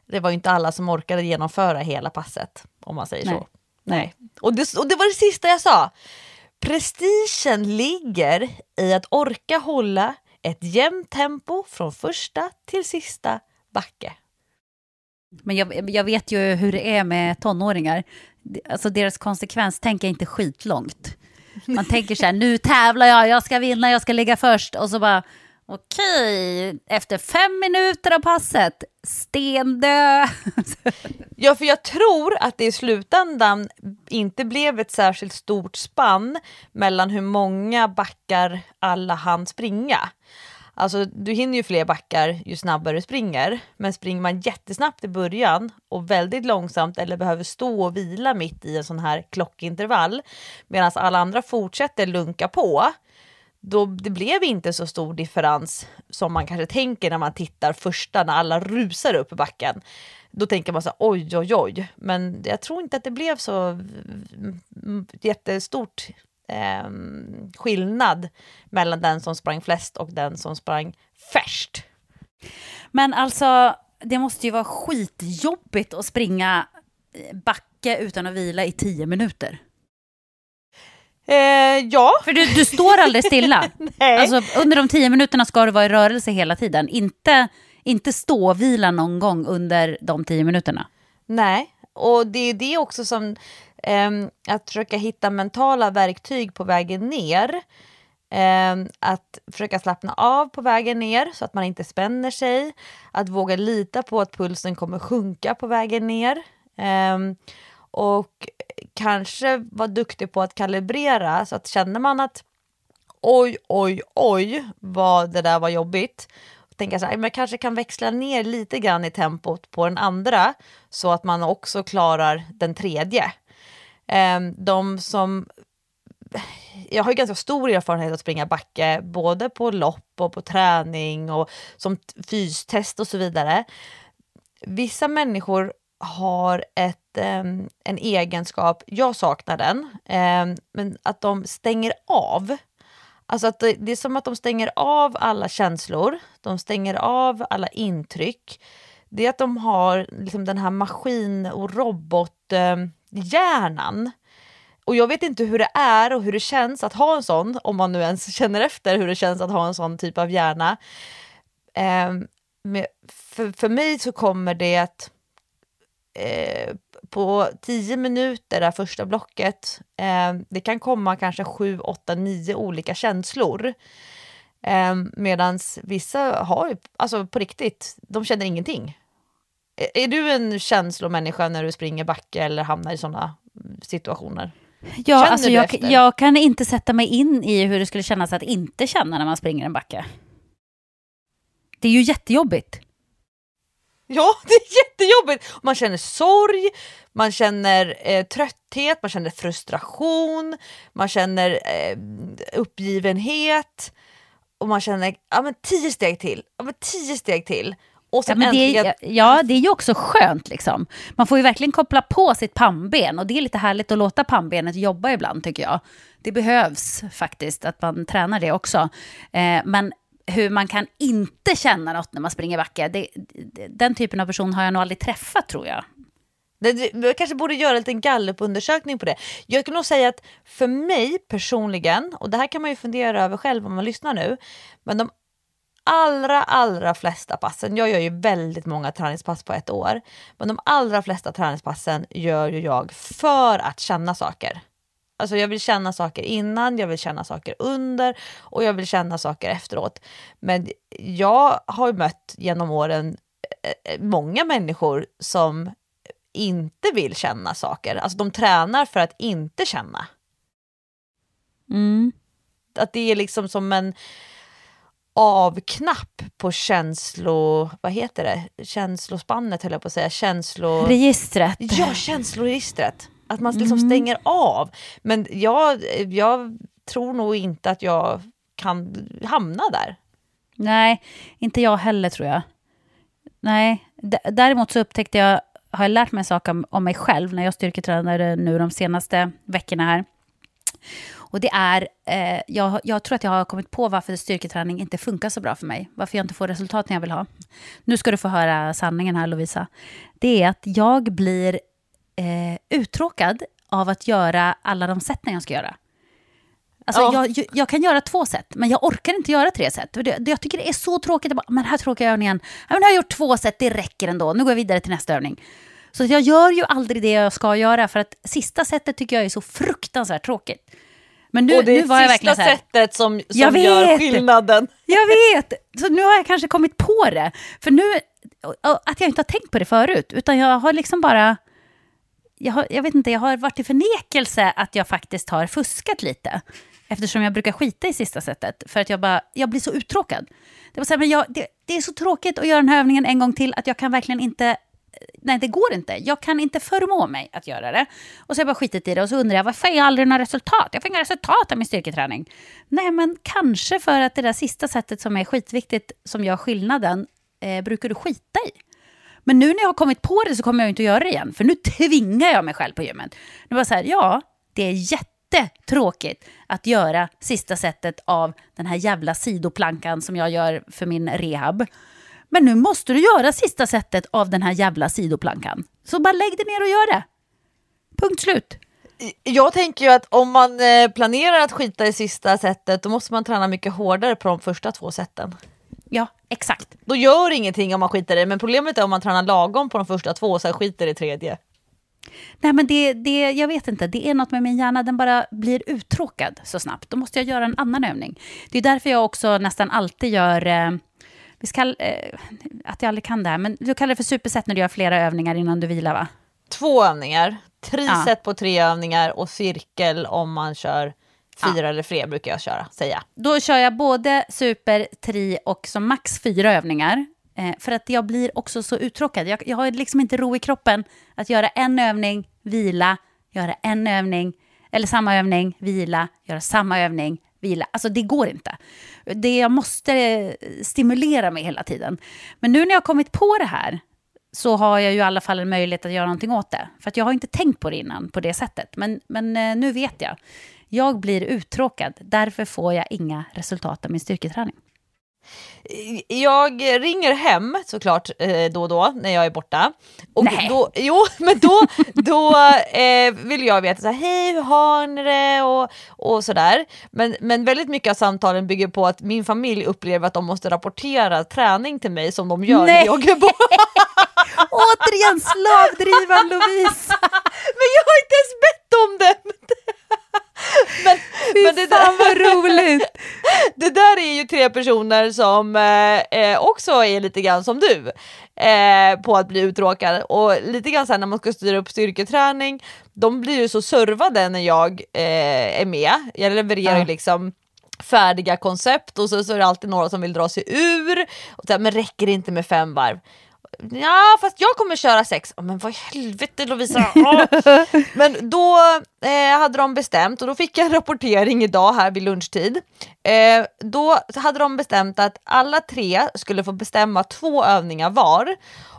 Det var ju inte alla som orkade genomföra hela passet, om man säger Nej. så. Nej. Och det, och det var det sista jag sa. Prestigen ligger i att orka hålla ett jämnt tempo från första till sista backe. Men jag, jag vet ju hur det är med tonåringar. Alltså deras konsekvens tänker inte skitlångt. Man tänker så här, nu tävlar jag, jag ska vinna, jag ska ligga först. Och så bara, okej, efter fem minuter av passet, stendö. Ja, för jag tror att det i slutändan inte blev ett särskilt stort spann mellan hur många backar alla hann springa. Alltså du hinner ju fler backar ju snabbare du springer. Men springer man jättesnabbt i början och väldigt långsamt eller behöver stå och vila mitt i en sån här klockintervall medan alla andra fortsätter lunka på. Då det blev inte så stor differens som man kanske tänker när man tittar första när alla rusar upp i backen. Då tänker man så här, oj oj oj. Men jag tror inte att det blev så mm, jättestort eh, skillnad mellan den som sprang flest och den som sprang först. Men alltså, det måste ju vara skitjobbigt att springa eh, backe utan att vila i tio minuter. Eh, ja. För du, du står aldrig stilla. Nej. Alltså, under de tio minuterna ska du vara i rörelse hela tiden. Inte, inte stå och vila någon gång under de tio minuterna. Nej, och det är det också som Ehm, att försöka hitta mentala verktyg på vägen ner. Eh, att försöka slappna av på vägen ner så att man inte spänner sig. Att våga lita på att pulsen kommer sjunka på vägen ner. Eh, och kanske vara duktig på att kalibrera så att känner man att oj, oj, oj vad det där var jobbigt tänka så här, men jag kanske kan växla ner lite grann i tempot på den andra så att man också klarar den tredje. Ehm, de som jag har ju ganska stor erfarenhet att springa backe, både på lopp och på träning och som fystest och så vidare. Vissa människor har ett, ehm, en egenskap, jag saknar den, ehm, men att de stänger av. Alltså att det, det, är som att de stänger av alla känslor, de stänger av alla intryck. Det är att de har liksom den här maskin och robot hjärnan. och jag vet inte hur det är och hur det känns att ha en sån, om man nu ens känner efter hur det känns att ha en sån typ av hjärna. Um, för, för mig så kommer det att eh, på tio minuter, det första blocket, eh, det kan komma kanske sju, åtta, nio olika känslor. Eh, Medan vissa har, alltså på riktigt, de känner ingenting. Är, du en känslomänniska när du springer backe eller hamnar i sådana situationer? Ja, alltså jag, jag, kan inte sätta mig in i hur det skulle kännas att inte känna när man springer en backe. Det är ju jättejobbigt. Ja, det är jättejobbigt! Man känner sorg, man känner eh, trötthet, man känner frustration, man känner eh, uppgivenhet och man känner ja, men tio steg till, ja, men tio steg till. Och ja, men det är, ja, det är ju också skönt. Liksom. Man får ju verkligen koppla på sitt pannben och det är lite härligt att låta pannbenet jobba ibland tycker jag. Det behövs faktiskt att man tränar det också. Eh, men hur man kan inte känna något när man springer backe, det, den typen av person har jag nog aldrig träffat tror jag. Vi kanske borde göra en liten gallupundersökning på det. Jag kan nog säga att för mig personligen, och det här kan man ju fundera över själv om man lyssnar nu, men de allra, allra flesta passen, jag gör ju väldigt många träningspass på ett år, men de allra flesta träningspassen gör ju jag för att känna saker. Alltså jag vill känna saker innan, jag vill känna saker under och jag vill känna saker efteråt. Men jag har mött genom åren eh, eh, många människor som inte vill känna saker. Alltså de tränar för att inte känna. Mm. Att det är liksom som en avknapp på känslo... Vad heter det? Känslospannet höll jag på att säga. Känslo... Registret. Ja, känsloregistret. Att man liksom mm. stänger av. Men jag, jag tror nog inte att jag kan hamna där. Nej, inte jag heller tror jag. Nej, D däremot så upptäckte jag, har jag lärt mig saker om, om mig själv när jag styrketränade nu de senaste veckorna här. Och det är, eh, jag, jag, tror att jag har kommit på varför styrketräning inte funkar så bra för mig. Varför jag inte får resultaten jag vill ha. Nu ska du få höra sanningen här Lovisa. Det är att jag blir eh, uttråkad av att göra alla de sätten jag ska göra. Alltså, ja. jag, jag, kan göra två sätt, men jag orkar inte göra tre sätt. Det, jag tycker det är så tråkigt. Jag bara, men här tråkiga övningen. Ja, men nu har jag gjort två sätt, det räcker ändå. Nu går jag vidare till nästa övning. Så jag gör ju aldrig det jag ska göra, för att sista sättet tycker jag är så fruktansvärt tråkigt. Men nu, och det är nu var sista jag sättet som, som gör skillnaden. Jag vet! Så nu har jag kanske kommit på det. För nu, att jag inte har tänkt på det förut, utan jag har liksom bara jag, har, jag vet inte, jag har varit i förnekelse att jag faktiskt har fuskat lite. Eftersom jag brukar skita i sista sättet. För att jag, bara, jag blir så uttråkad. Det, var så här, men jag, det, det, är så tråkigt att göra den här övningen en gång till att jag kan verkligen inte... Nej, det går inte. Jag kan inte förmå mig att göra det. Och så har jag bara skitit i det och så undrar jag varför jag aldrig några resultat? Jag får inga resultat av min styrketräning. Nej, men kanske för att det där sista sättet som är skitviktigt, som gör skillnaden, eh, brukar du skita i. Men nu när jag har kommit på det så kommer jag inte att göra det igen. För nu tvingar jag mig själv på gymmet. Nu var så här, ja, det är jättetråkigt att göra sista sättet av den här jävla sidoplankan som jag gör för min rehab. Men nu måste du göra sista sättet av den här jävla sidoplankan. Så bara lägg dig ner och gör det. Punkt slut. Jag tänker ju att om man eh, planerar att skita i sista sättet då måste man träna mycket hårdare på de första två sätten. Ja, exakt. Då gör ingenting om man skiter i det, men problemet är om man tränar lagom på de första två och sen skiter i tredje. Nej, men det, det, jag vet inte, det är något med min hjärna, den bara blir uttråkad så snabbt. Då måste jag göra en annan övning. Det är därför jag också nästan alltid gör, eh, vi ska, eh, att jag aldrig kan det här, men du kallar det för superset när du gör flera övningar innan du vilar va? Två övningar, triset ja. på tre övningar och cirkel om man kör Fyra ja. eller fler brukar jag köra, säga. Då kör jag både super, tri och som max fyra övningar. Eh, för att jag blir också så uttråkad. Jag, jag har liksom inte ro i kroppen att göra en övning, vila, göra en övning, eller samma övning, vila, göra samma övning, vila. Alltså det går inte. Det, jag måste eh, stimulera mig hela tiden. Men nu när jag har kommit på det här så har jag ju i alla fall en möjlighet att göra någonting åt det. För att jag har inte tänkt på det innan på det sättet. Men, men eh, nu vet jag. Jag blir uttråkad, därför får jag inga resultat av min styrketräning. Jag ringer hem såklart eh, då och då när jag är borta. Och Nej. då, jo, men då, då eh, vill jag veta så här, hej hur har ni det och, och sådär. Men, men väldigt mycket av samtalen bygger på att min familj upplever att de måste rapportera träning till mig som de gör Nej. när jag är borta. Återigen slavdriven Lovisa! Men jag har inte ens bett om det! Men, men det, Fan vad där, roligt! det där är ju tre personer som eh, eh, också är lite grann som du eh, på att bli uttråkad och lite grann sen när man ska styra upp styrketräning, de blir ju så servade när jag eh, är med. Jag levererar ju Ja. liksom färdiga koncept och så, så är det alltid några som vill dra sig ur. Och så här, men räcker det inte med fem varv? Ja, fast jag kommer köra sex. Oh, men vad i helvete Lovisa! Åh. Men då eh, hade de bestämt, och då fick jag en rapportering idag här vid lunchtid. Eh, då hade de bestämt att alla tre skulle få bestämma två övningar var.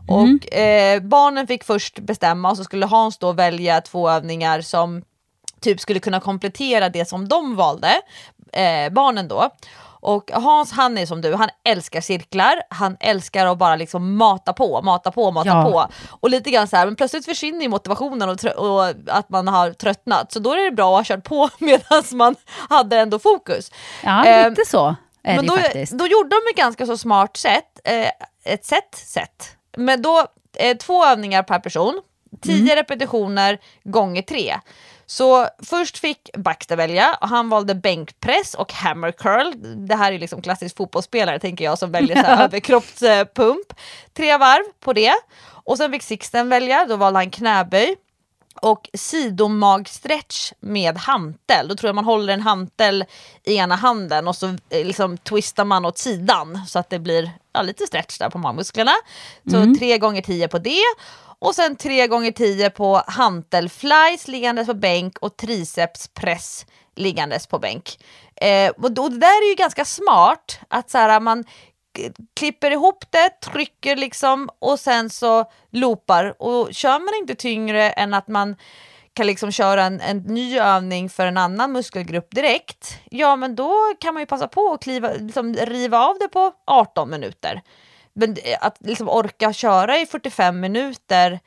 Och eh, barnen fick först bestämma och så skulle Hans då välja två övningar som typ skulle kunna komplettera det som de valde, eh, barnen då. Och Hans han är som du, han älskar cirklar, han älskar att bara liksom mata på, mata på, mata Ja. på. Och lite grann så här, men plötsligt försvinner ju motivationen och, och att man har tröttnat. Så då är det bra att ha kört på medan man hade ändå fokus. Ja, Eh, lite så är men det då, faktiskt. då gjorde de ett ganska så smart sätt, eh, ett sätt, sätt. Men då, eh, två övningar per person, 10 Mm. repetitioner gånger tre. Så först fick Baxter välja och han valde bänkpress och hammer curl. Det här är liksom klassisk fotbollsspelare tänker jag som väljer så här överkroppspump. Tre varv på det. Och sen fick Sixten välja, då valde han knäböj och sidomagstretch med hantel. Då tror jag man håller en hantel i ena handen och så eh, liksom twistar man åt sidan så att det blir ja, lite stretch där på magmusklerna. Så tre gånger tio på det. Och sen 3 gånger 10 på hantelflies liggandes på bänk och tricepspress liggandes på bänk. Eh, och och det där är ju ganska smart att så här, man klipper ihop det, trycker liksom och sen så loopar. Och kör man inte tyngre än att man kan liksom köra en, en ny övning för en annan muskelgrupp direkt, ja men då kan man ju passa på att kliva, liksom, riva av det på 18 minuter. Men det- att liksom orka köra i 45 minuter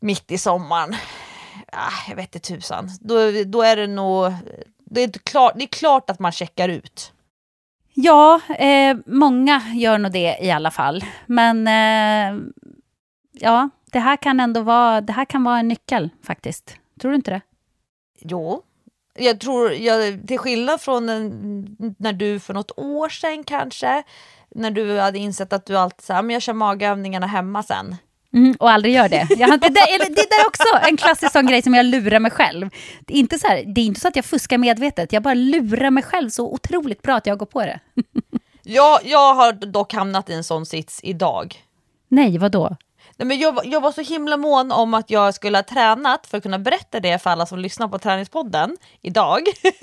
mitt i sommaren, ah, jag vet inte tusan. Då, då är det nog, det är, klart, det är klart att man checkar ut. Ja, eh, många gör nog det i alla fall. Men eh, ja, det här kan ändå vara, det här kan vara en nyckel faktiskt. Tror du inte det? Jo, jag tror, jag, till skillnad från när du för något år sedan kanske, när du hade insett att du alltid sa, men jag kör magövningarna hemma sen. Mm, och aldrig gör det. Jag, det, där, det där är också en klassisk sån grej som jag lurar mig själv. Det är, inte så här, det är inte så att jag fuskar medvetet, jag bara lurar mig själv så otroligt bra att jag går på det. Jag, jag har dock hamnat i en sån sits idag. Nej, vad då? Nej, men jag, jag var så himla mån om att jag skulle ha tränat för att kunna berätta det för alla som lyssnar på träningspodden idag.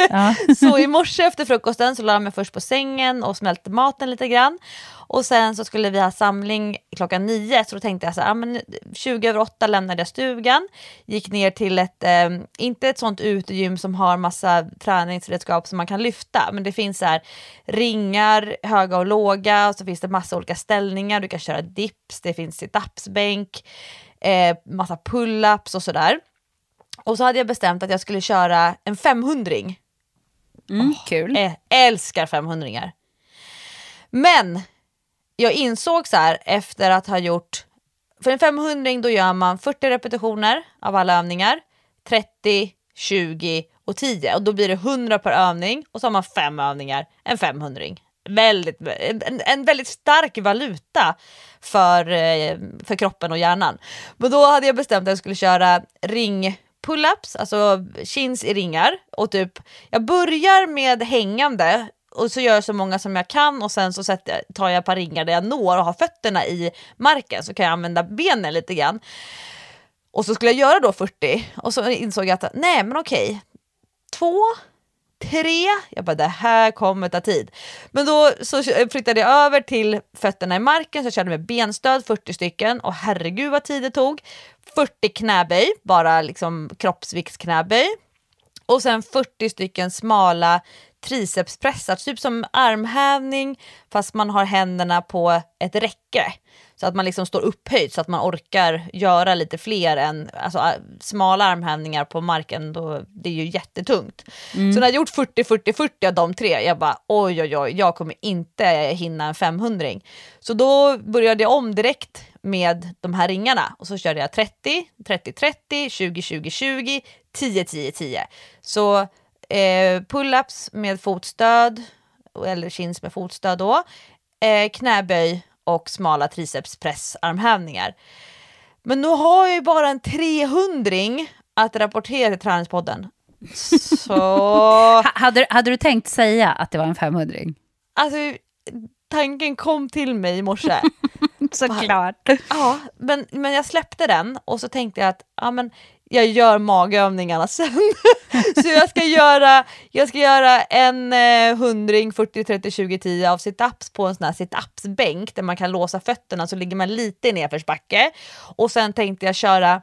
Ja. så i morse efter frukosten så la jag mig först på sängen och smälte maten lite grann. Och sen så skulle vi ha samling klockan nio så då tänkte jag så här, ah, men 20 över åtta lämnade jag stugan, gick ner till ett, eh, inte ett sånt utegym som har massa träningsredskap som man kan lyfta, men det finns så här ringar, höga och låga, och så finns det massa olika ställningar, du kan köra dips, det finns sit-ups-bänk, eh, massa pull-ups och sådär. Och så hade jag bestämt att jag skulle köra en 500 Mm, kul. Eh, älskar 500 Men jag insåg så här efter att ha gjort, för en 500 då gör man 40 repetitioner av alla övningar, 30, 20 och 10 och då blir det 100 per övning och så har man fem övningar, en 500 väldigt, en, en väldigt stark valuta för, eh, för kroppen och hjärnan. Men då hade jag bestämt att jag skulle köra ring pull-ups, alltså chins i ringar. Och typ, jag börjar med hängande och så gör jag så många som jag kan och sen så sätter, tar jag ett par ringar där jag når och har fötterna i marken så kan jag använda benen lite grann. Och så skulle jag göra då 40 och så insåg jag att nej men okej, två, tre. Jag bara det här kommer ta tid. Men då så flyttade jag över till fötterna i marken så jag körde med benstöd 40 stycken och herregud vad tid det tog. 40 knäböj, bara liksom kroppsviktsknäböj. Och sen 40 stycken smala tricepspressar, typ som armhävning fast man har händerna på ett räcke. Så att man liksom står upphöjd så att man orkar göra lite fler än alltså, smala armhävningar på marken. Då, det är ju jättetungt. Mm. Så när jag gjort 40-40-40 av de tre, jag bara oj oj oj, jag kommer inte hinna en 500 Så då började jag om direkt med de här ringarna och så körde jag 30, 30-30, 20-20-20, 10-10-10. Så eh, pull-ups med fotstöd, eller chins med fotstöd då, eh, knäböj och smala tricepspressarmhävningar. Men nu har jag ju bara en 300 att rapportera till Träningspodden. Så... hade, hade du tänkt säga att det var en 500 Alltså, tanken kom till mig i morse. Såklart. Ja, men, men jag släppte den och så tänkte jag att ja, men jag gör magövningarna sen. så jag ska göra, jag ska göra en eh, hundring, 40, 30, 20, 10 av situps på en sån här situpsbänk där man kan låsa fötterna så ligger man lite i nedförsbacke. Och sen tänkte jag köra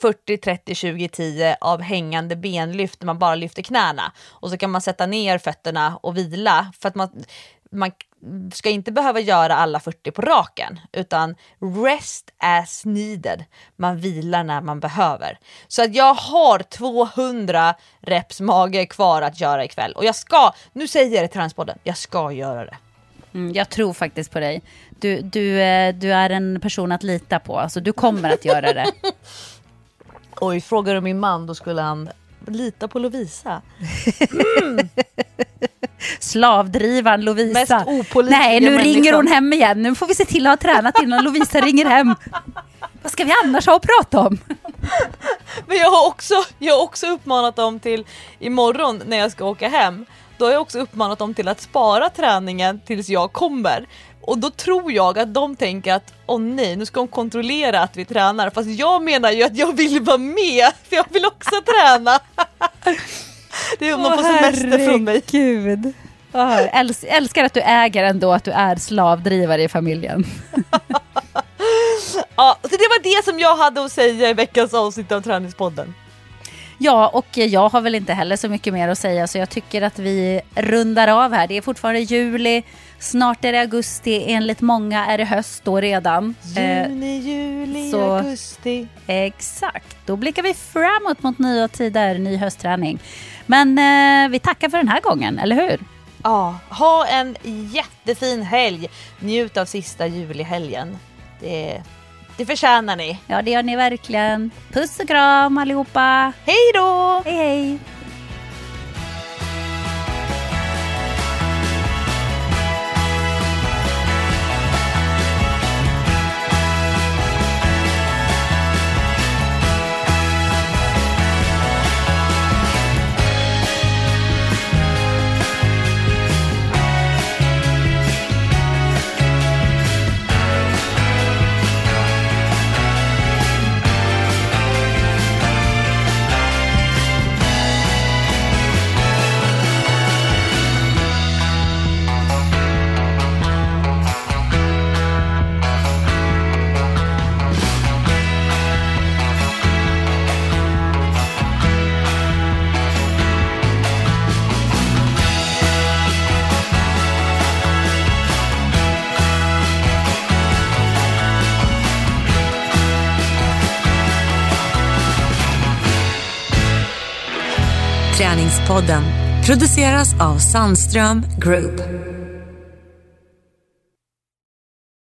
40, 30, 20, 10 av hängande benlyft där man bara lyfter knäna. Och så kan man sätta ner fötterna och vila. För att man, man ska inte behöva göra alla 40 på raken utan rest as needed. Man vilar när man behöver. Så att jag har 200 reps mage kvar att göra ikväll och jag ska, nu säger jag det till Transpodden, jag ska göra det. Mm, jag tror faktiskt på dig. Du, du, eh, du är en person att lita på, alltså du kommer att göra det. Oj, frågar du min man då skulle han lita på Lovisa. Mm. Slavdrivaren Lovisa. Mest opolitliga Nej, nu människan. ringer hon hem igen. Nu får vi se till att ha tränat innan Lovisa ringer hem. Vad ska vi annars ha att prata om? Men jag har, också, jag har också uppmanat dem till imorgon när jag ska åka hem. Då har jag också uppmanat dem till att spara träningen tills jag kommer. Och då tror jag att de tänker att åh nej, nu ska de kontrollera att vi tränar. Fast jag menar ju att jag vill vara med, för jag vill också träna. Det är om de får semester från mig. Gud. Oh, äls älskar att du äger ändå att du är slavdrivare i familjen. ja, så det var det som jag hade att säga i veckans avsnitt av Träningspodden. Ja, och jag har väl inte heller så mycket mer att säga så jag tycker att vi rundar av här. Det är fortfarande juli, snart är det augusti, enligt många är det höst då redan. Juni, juli, så, augusti. Exakt, då blickar vi framåt mot nya tider, ny höstträning. Men eh, vi tackar för den här gången, eller hur? Ja, ha en jättefin helg. Njut av sista julihelgen. Det, det förtjänar ni. Ja, det gör ni verkligen. Puss och kram allihopa. Hej då! Hej, hej. Podden produceras av Sandström Group.